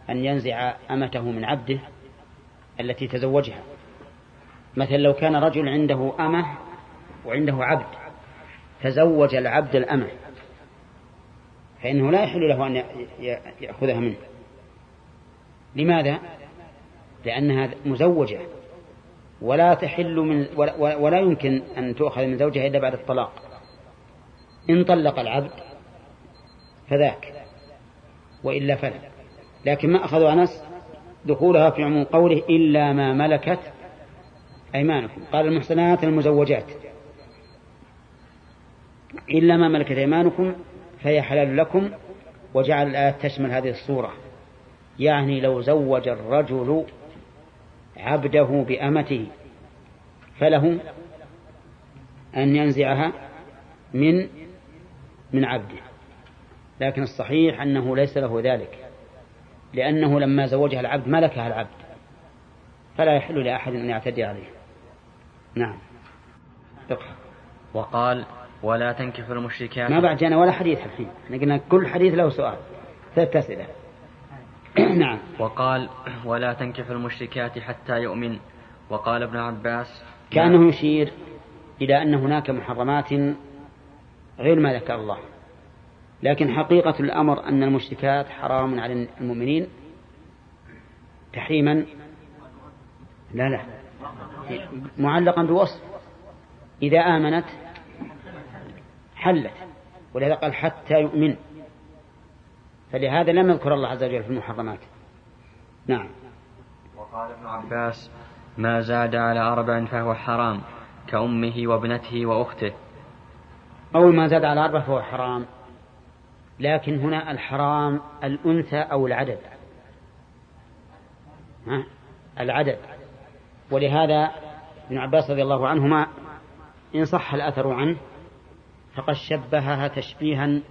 أن ينزع أمته من عبده التي تزوجها. مثلا لو كان رجل عنده أمة وعنده عبد تزوج العبد الأمة فإنه لا يحل له أن يأخذها منه. لماذا؟ لأنها مزوجة ولا تحل من ولا, ولا- يمكن أن تؤخذ من زوجها إلا بعد الطلاق. إن طلق العبد فذاك وإلا فلا. لكن ما أخذوا أنس دخولها في عموم قوله إلا ما ملكت أيمانكم. قال المحسنات المزوجات. إلا ما ملكت أيمانكم فهي حلال لكم وجعل الآية تشمل هذه الصورة. يعني لو زوج الرجل عبده بأمته فله أن ينزعها من من عبده. لكن الصحيح أنه ليس له ذلك لأنه لما زوجها العبد ملكها العبد فلا يحل لأحد أن يعتدي عليه. نعم. اقرأ وقال ولا تنكف المشركات ما بعد جانا ولا حديث الحين إحنا قلنا كل حديث له سؤال. ثلاث أسئلة. [coughs] نعم. وقال ولا تنكف المشركات حتى يؤمن. وقال ابن عباس كأنه يشير إلى أن هناك محرمات غير ما ذكر الله. لكن حقيقة الأمر أن المشركات حرام على المؤمنين تحريما لا لا. معلقا بوصف إذا آمنت حلت. ولهذا قال حتى يؤمن. فلهذا لم يذكر الله عز وجل في المحرمات. نعم. وقال ابن عباس ما زاد على أربع فهو حرام كأمه وابنته وأخته. أول ما زاد على أربعة فهو حرام لكن هنا الحرام الأنثى أو العدد. ها؟ العدد. ولهذا ابن عباس رضي الله عنهما إن صح الأثر عنه فقد شبهها تشبيها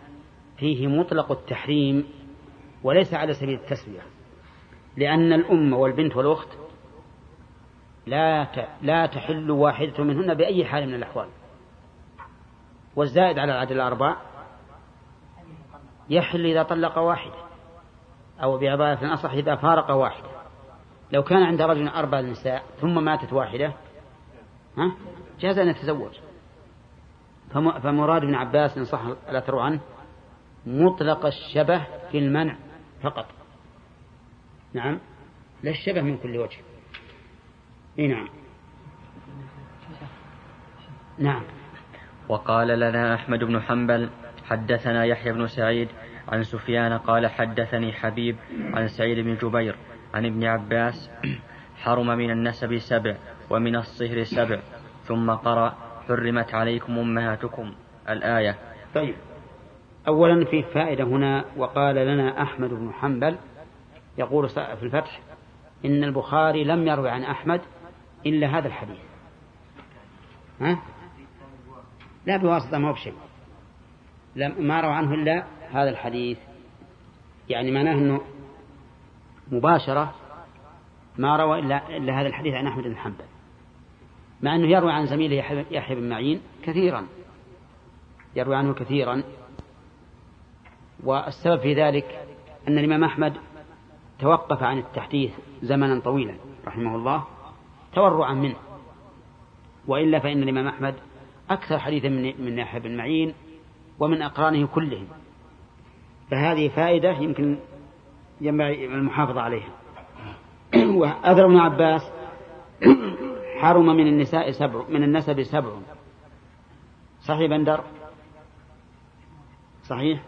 فيه مطلق التحريم وليس على سبيل التسوية لأن الأم والبنت والأخت لا لا تحل واحدة منهن بأي حال من الأحوال. والزائد على العدد الأربع يحل إذا طلق واحدة أو بعبارة أصح إذا فارق واحدة لو كان عند رجل أربع نساء ثم ماتت واحدة ها جاز أن يتزوج. فم- فمراد ابن عباس إن صح الأثر عنه مطلق الشبه في المنع فقط. نعم؟ لا الشبه من كل وجه. إي نعم. نعم. وقال لنا أحمد بن حنبل حدثنا يحيى بن سعيد عن سفيان قال حدثني حبيب عن سعيد بن جبير عن ابن عباس حرم من النسب سبع ومن الصهر سبع ثم قرأ حرمت عليكم أمهاتكم الآية. طيب. أولا في فائدة هنا وقال لنا أحمد بن حنبل يقول في الفتح إن البخاري لم يروي عن أحمد إلا هذا الحديث. ها؟ لا بواسطة ما بشيء. ما روى عنه إلا هذا الحديث. يعني معناه أنه مباشرة ما روى إلا, إلا هذا الحديث عن أحمد بن حنبل. مع أنه يروي عن زميله يحيى بن معين كثيرا. يروي عنه كثيرا. والسبب في ذلك أن الإمام أحمد توقف عن التحديث زمنا طويلا رحمه الله تورعا منه. وإلا فإن الإمام أحمد أكثر حديثا من يحيى بن معين ومن أقرانه كلهم. فهذه فائدة يمكن ينبغي المحافظة عليها. [clears throat] وأثر ابن عباس [clears throat] حرم من النساء سبع من النسب سبع. صحيح بندر؟ صحيح؟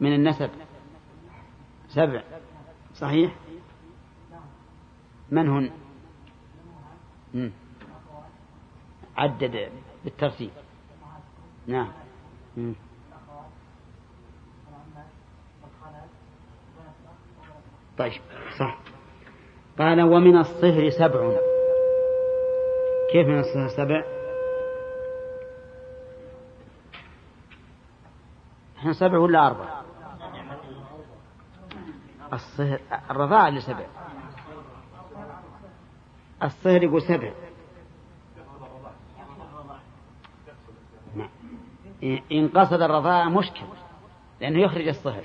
من النسب سبع. صحيح؟ من هن. عدد بالترتيب. نعم. طيب صح. قال ومن الصهر سبع. كيف من الصهر سبع؟ إحنا سبع ولا أربع؟ الصهر الرضاعة اللي سبع. الصهر يقول سبع. نعم. إن قصد الرضاعة مشكل لأنه يخرج الصهر.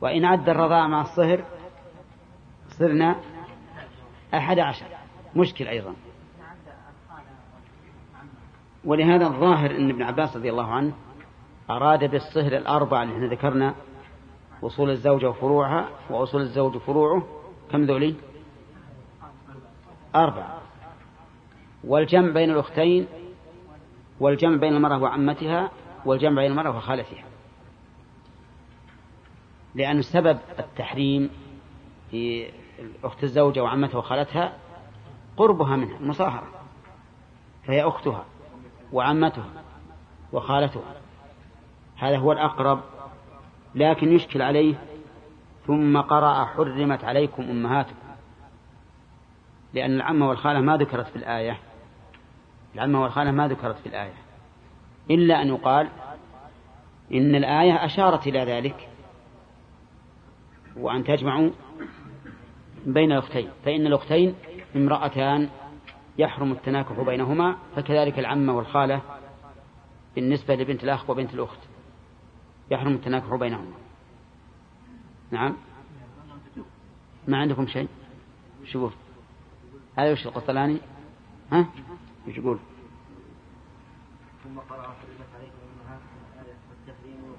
وإن عد الرضاعة مع الصهر صرنا أحد عشر. مشكل أيضا. ولهذا الظاهر أن ابن عباس رضي الله عنه أراد بالصهر الأربعة اللي إحنا ذكرنا أصول الزوجة وفروعها وأصول الزوج وفروعه كم ذولي؟ أربعة. والجمع بين الأختين والجمع بين المرأة وعمتها والجمع بين المرأة وخالتها. لأن سبب التحريم في أخت الزوجة وعمتها وخالتها قربها منها المصاهرة فهي أختها وعمتها وخالتها. هذا هو الأقرب لكن يشكل عليه ثم قرأ حرمت عليكم أمهاتكم. لأن العمة والخالة ما ذكرت في الآية. العمة والخالة ما ذكرت في الآية. إلا أن يقال إن الآية أشارت إلى ذلك. وأن تجمعوا بين الأختين. فإن الأختين امرأتان يحرم التناكح بينهما فكذلك العمة والخالة بالنسبة لبنت الأخ وبنت الأخت. يحرم التناكح بينهما. نعم؟ ما عندكم شيء؟ شوف هذا وش القطلاني ها؟ وش يقول؟ ثم قرأ حرمت عليكم أمهاتكم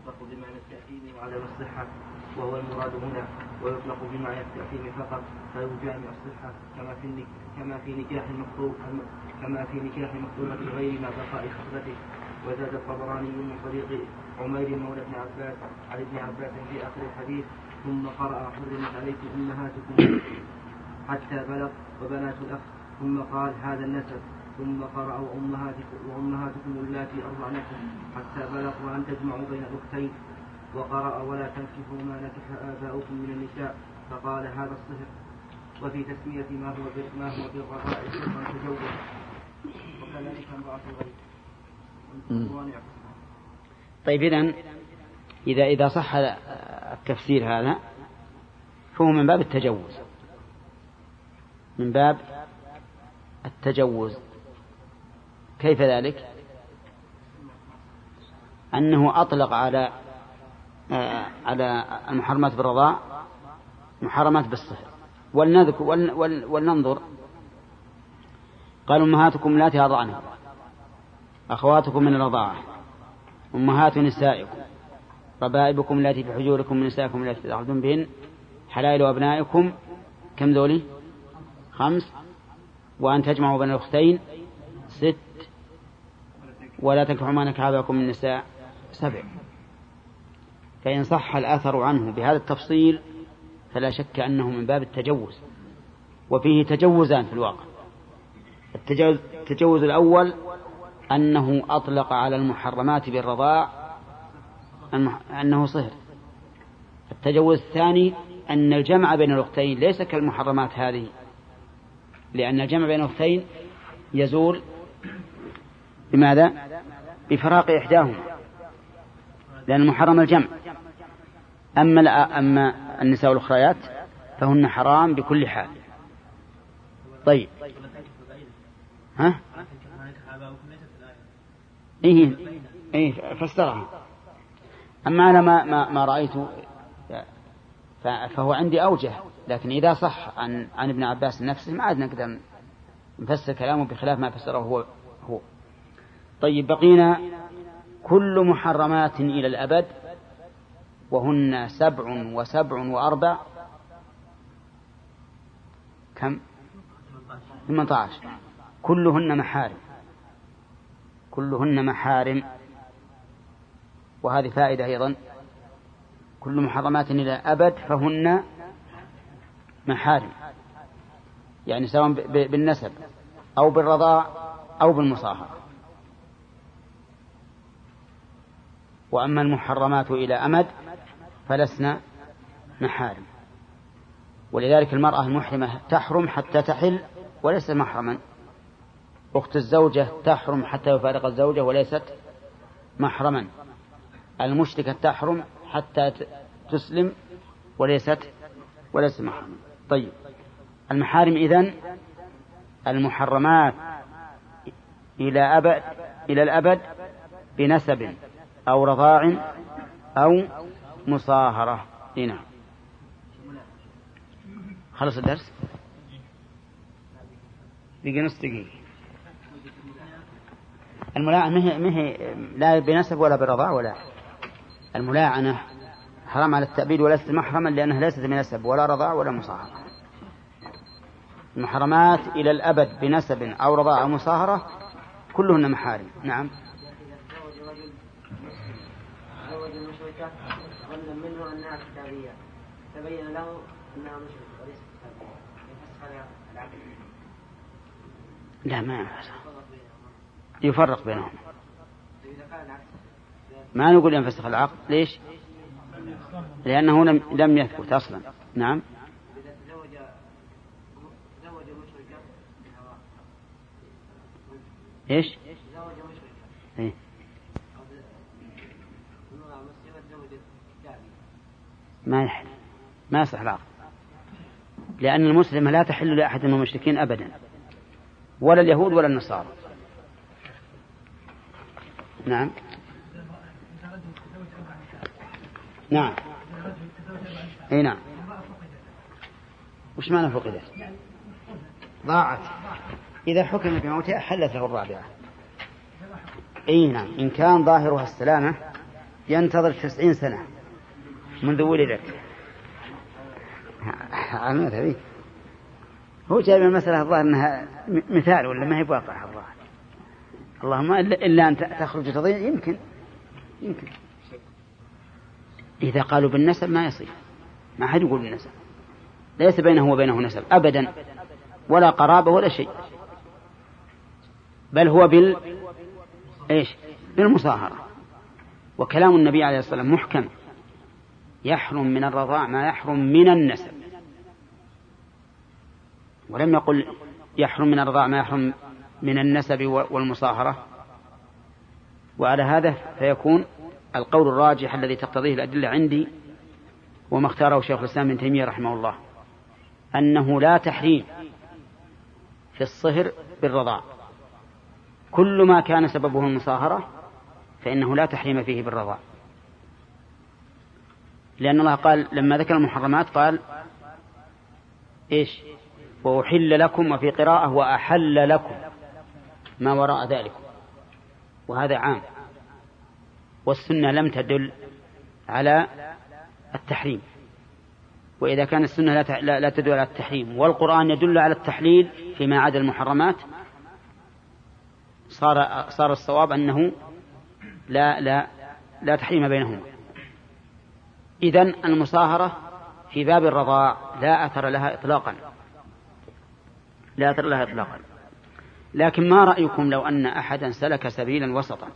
يطلق بمعنى التأثيم وعدم الصحة وهو المراد هنا ويطلق بمعنى التأثيم فقط فيجامع الصحة كما في كما في نكاح المخطوب كما في نكاح مخطوبة غير ما بقاء خطبته وزاد الطبراني من طريق عمير مولى ابن عباس عن ابن عباس في آخر الحديث ثم قرأ حرمت عليكم أمهاتكم حتى بلغ وبنات الأخ ثم قال هذا النسب ثم قرأ وأمهاتكم وأمهاتكم اللاتي أرضعنكم حتى بلغ وأن تجمعوا بين الأختين وقرأ ولا تنكحوا ما نكح آباؤكم من النساء فقال هذا الصهر وفي تسمية ما هو ما هو بالرضاء صهرا تجوز وكذلك امرأة الغيب. طيب إذن إذا إذا صح التفسير هذا فهو من باب التجوز. من باب التجوز. كيف ذلك؟ أنه أطلق على آه، على المحرمات بالرضاع محرمات بالصهر ولنذكر ولننظر. قال أمهاتكم لا ترضعنكم أخواتكم من الرضاعة. أمهات نسائكم ربائبكم التي في حجوركم من نسائكم التي تدخلون بهن حلائل أبنائكم كم ذولي؟ خمس. وأن تجمعوا بين الأختين ست. ولا تنكحوا ما نكح من النساء سبع. فإن صح الأثر عنه بهذا التفصيل فلا شك أنه من باب التجوز. وفيه تجوزان في الواقع. التجوز الأول أنه أطلق على المحرمات بالرضاع أنه صهر. التجوز الثاني أن الجمع بين الأختين ليس كالمحرمات هذه. لأن الجمع بين الأختين يزول بماذا؟ بفراق إحداهما لأن محرم الجمع. أما أما النساء الأخريات فهن حرام بكل حال. طيب. ها؟ إيه إيه فسرها أما أنا ما ما, ما رأيت فهو عندي أوجه لكن إذا صح عن عن ابن عباس نفسه ما عاد نقدر نفسر كلامه بخلاف ما فسره هو هو. طيب بقينا كل محرمات إلى الأبد وهن سبع وسبع وأربع. كم؟ 18 كلهن محارم. كلهن محارم وهذه فائدة أيضا. كل محرمات إلى أبد فهن محارم يعني سواء بالنسب أو بالرضاع أو بالمصاهرة وأما المحرمات إلى أمد فلسنا محارم ولذلك المرأة المحرمة تحرم حتى تحل وليست محرما. أخت الزوجة تحرم حتى يفارق الزوجة وليست محرما. المشركة تحرم حتى تسلم وليست وليست محرما. طيب. المحارم إذن المحرمات إلى أبد إلى الأبد بنسب أو رضاع أو مصاهرة. هنا خلص الدرس؟ بقي نص دقيقة. الملاعنة ما هي لا بنسب ولا برضاع ولا. الملاعنة حرام على التأبيد وليست محرما لأنها ليست بنسب ولا رضاع ولا مصاهرة. المحرمات إلى الأبد بنسب أو رضاع أو مصاهرة كلهن محارم. نعم. منه أنها كتابية تبين له أنها مشركة وليست العقد لا ما يفرق بينهم. ما نقول ينفسخ العقد ليش؟ لأنه لم, لم يثبت أصلا. نعم. إيش؟ إيه؟ ما يحل. ما يصح العقد لأن المسلمة لا تحل لأحد من المشركين أبدا. ولا اليهود ولا النصارى. نعم. نعم. إي نعم. وش معنى فقدت؟ ضاعت. إذا حكم بموتها حلت له الرابعة. إي نعم. إن كان ظاهرها السلامة ينتظر تسعين سنة. منذ ولدت. على هو جايب المسألة الظاهر أنها مثال ولا ما هي بواقع الظاهر؟ اللهم إلا أن تخرج تضيع. يمكن. يمكن. إذا قالوا بالنسب ما يصير. ما حد يقول بالنسب. ليس بينه وبينه نسب. أبدا. ولا قرابة ولا شيء. بل هو بال إيش؟ بالمصاهرة. وكلام النبي عليه الصلاة والسلام محكم. يحرم من الرضاع ما يحرم من النسب. ولم يقل يحرم من الرضاع ما يحرم من النسب والمصاهرة. وعلى هذا فيكون القول الراجح الذي تقتضيه الأدلة عندي وما اختاره شيخ الإسلام ابن تيمية رحمه الله أنه لا تحريم في الصهر بالرضاع كل ما كان سببه المصاهرة فإنه لا تحريم فيه بالرضاع لأن الله قال لما ذكر المحرمات قال إيش؟ وأحل لكم وفي قراءة وأحل لكم. ما وراء ذلك. وهذا عام. والسنة لم تدل على التحريم. وإذا كان السنة لا, تدل على التحريم والقرآن يدل على التحليل فيما عدا المحرمات صار صار الصواب أنه لا لا لا تحريم بينهما. إذن المصاهرة في باب الرضاع لا أثر لها إطلاقا. لا أثر لها إطلاقا. لكن ما رأيكم لو أن أحدا سلك سبيلا وسطا؟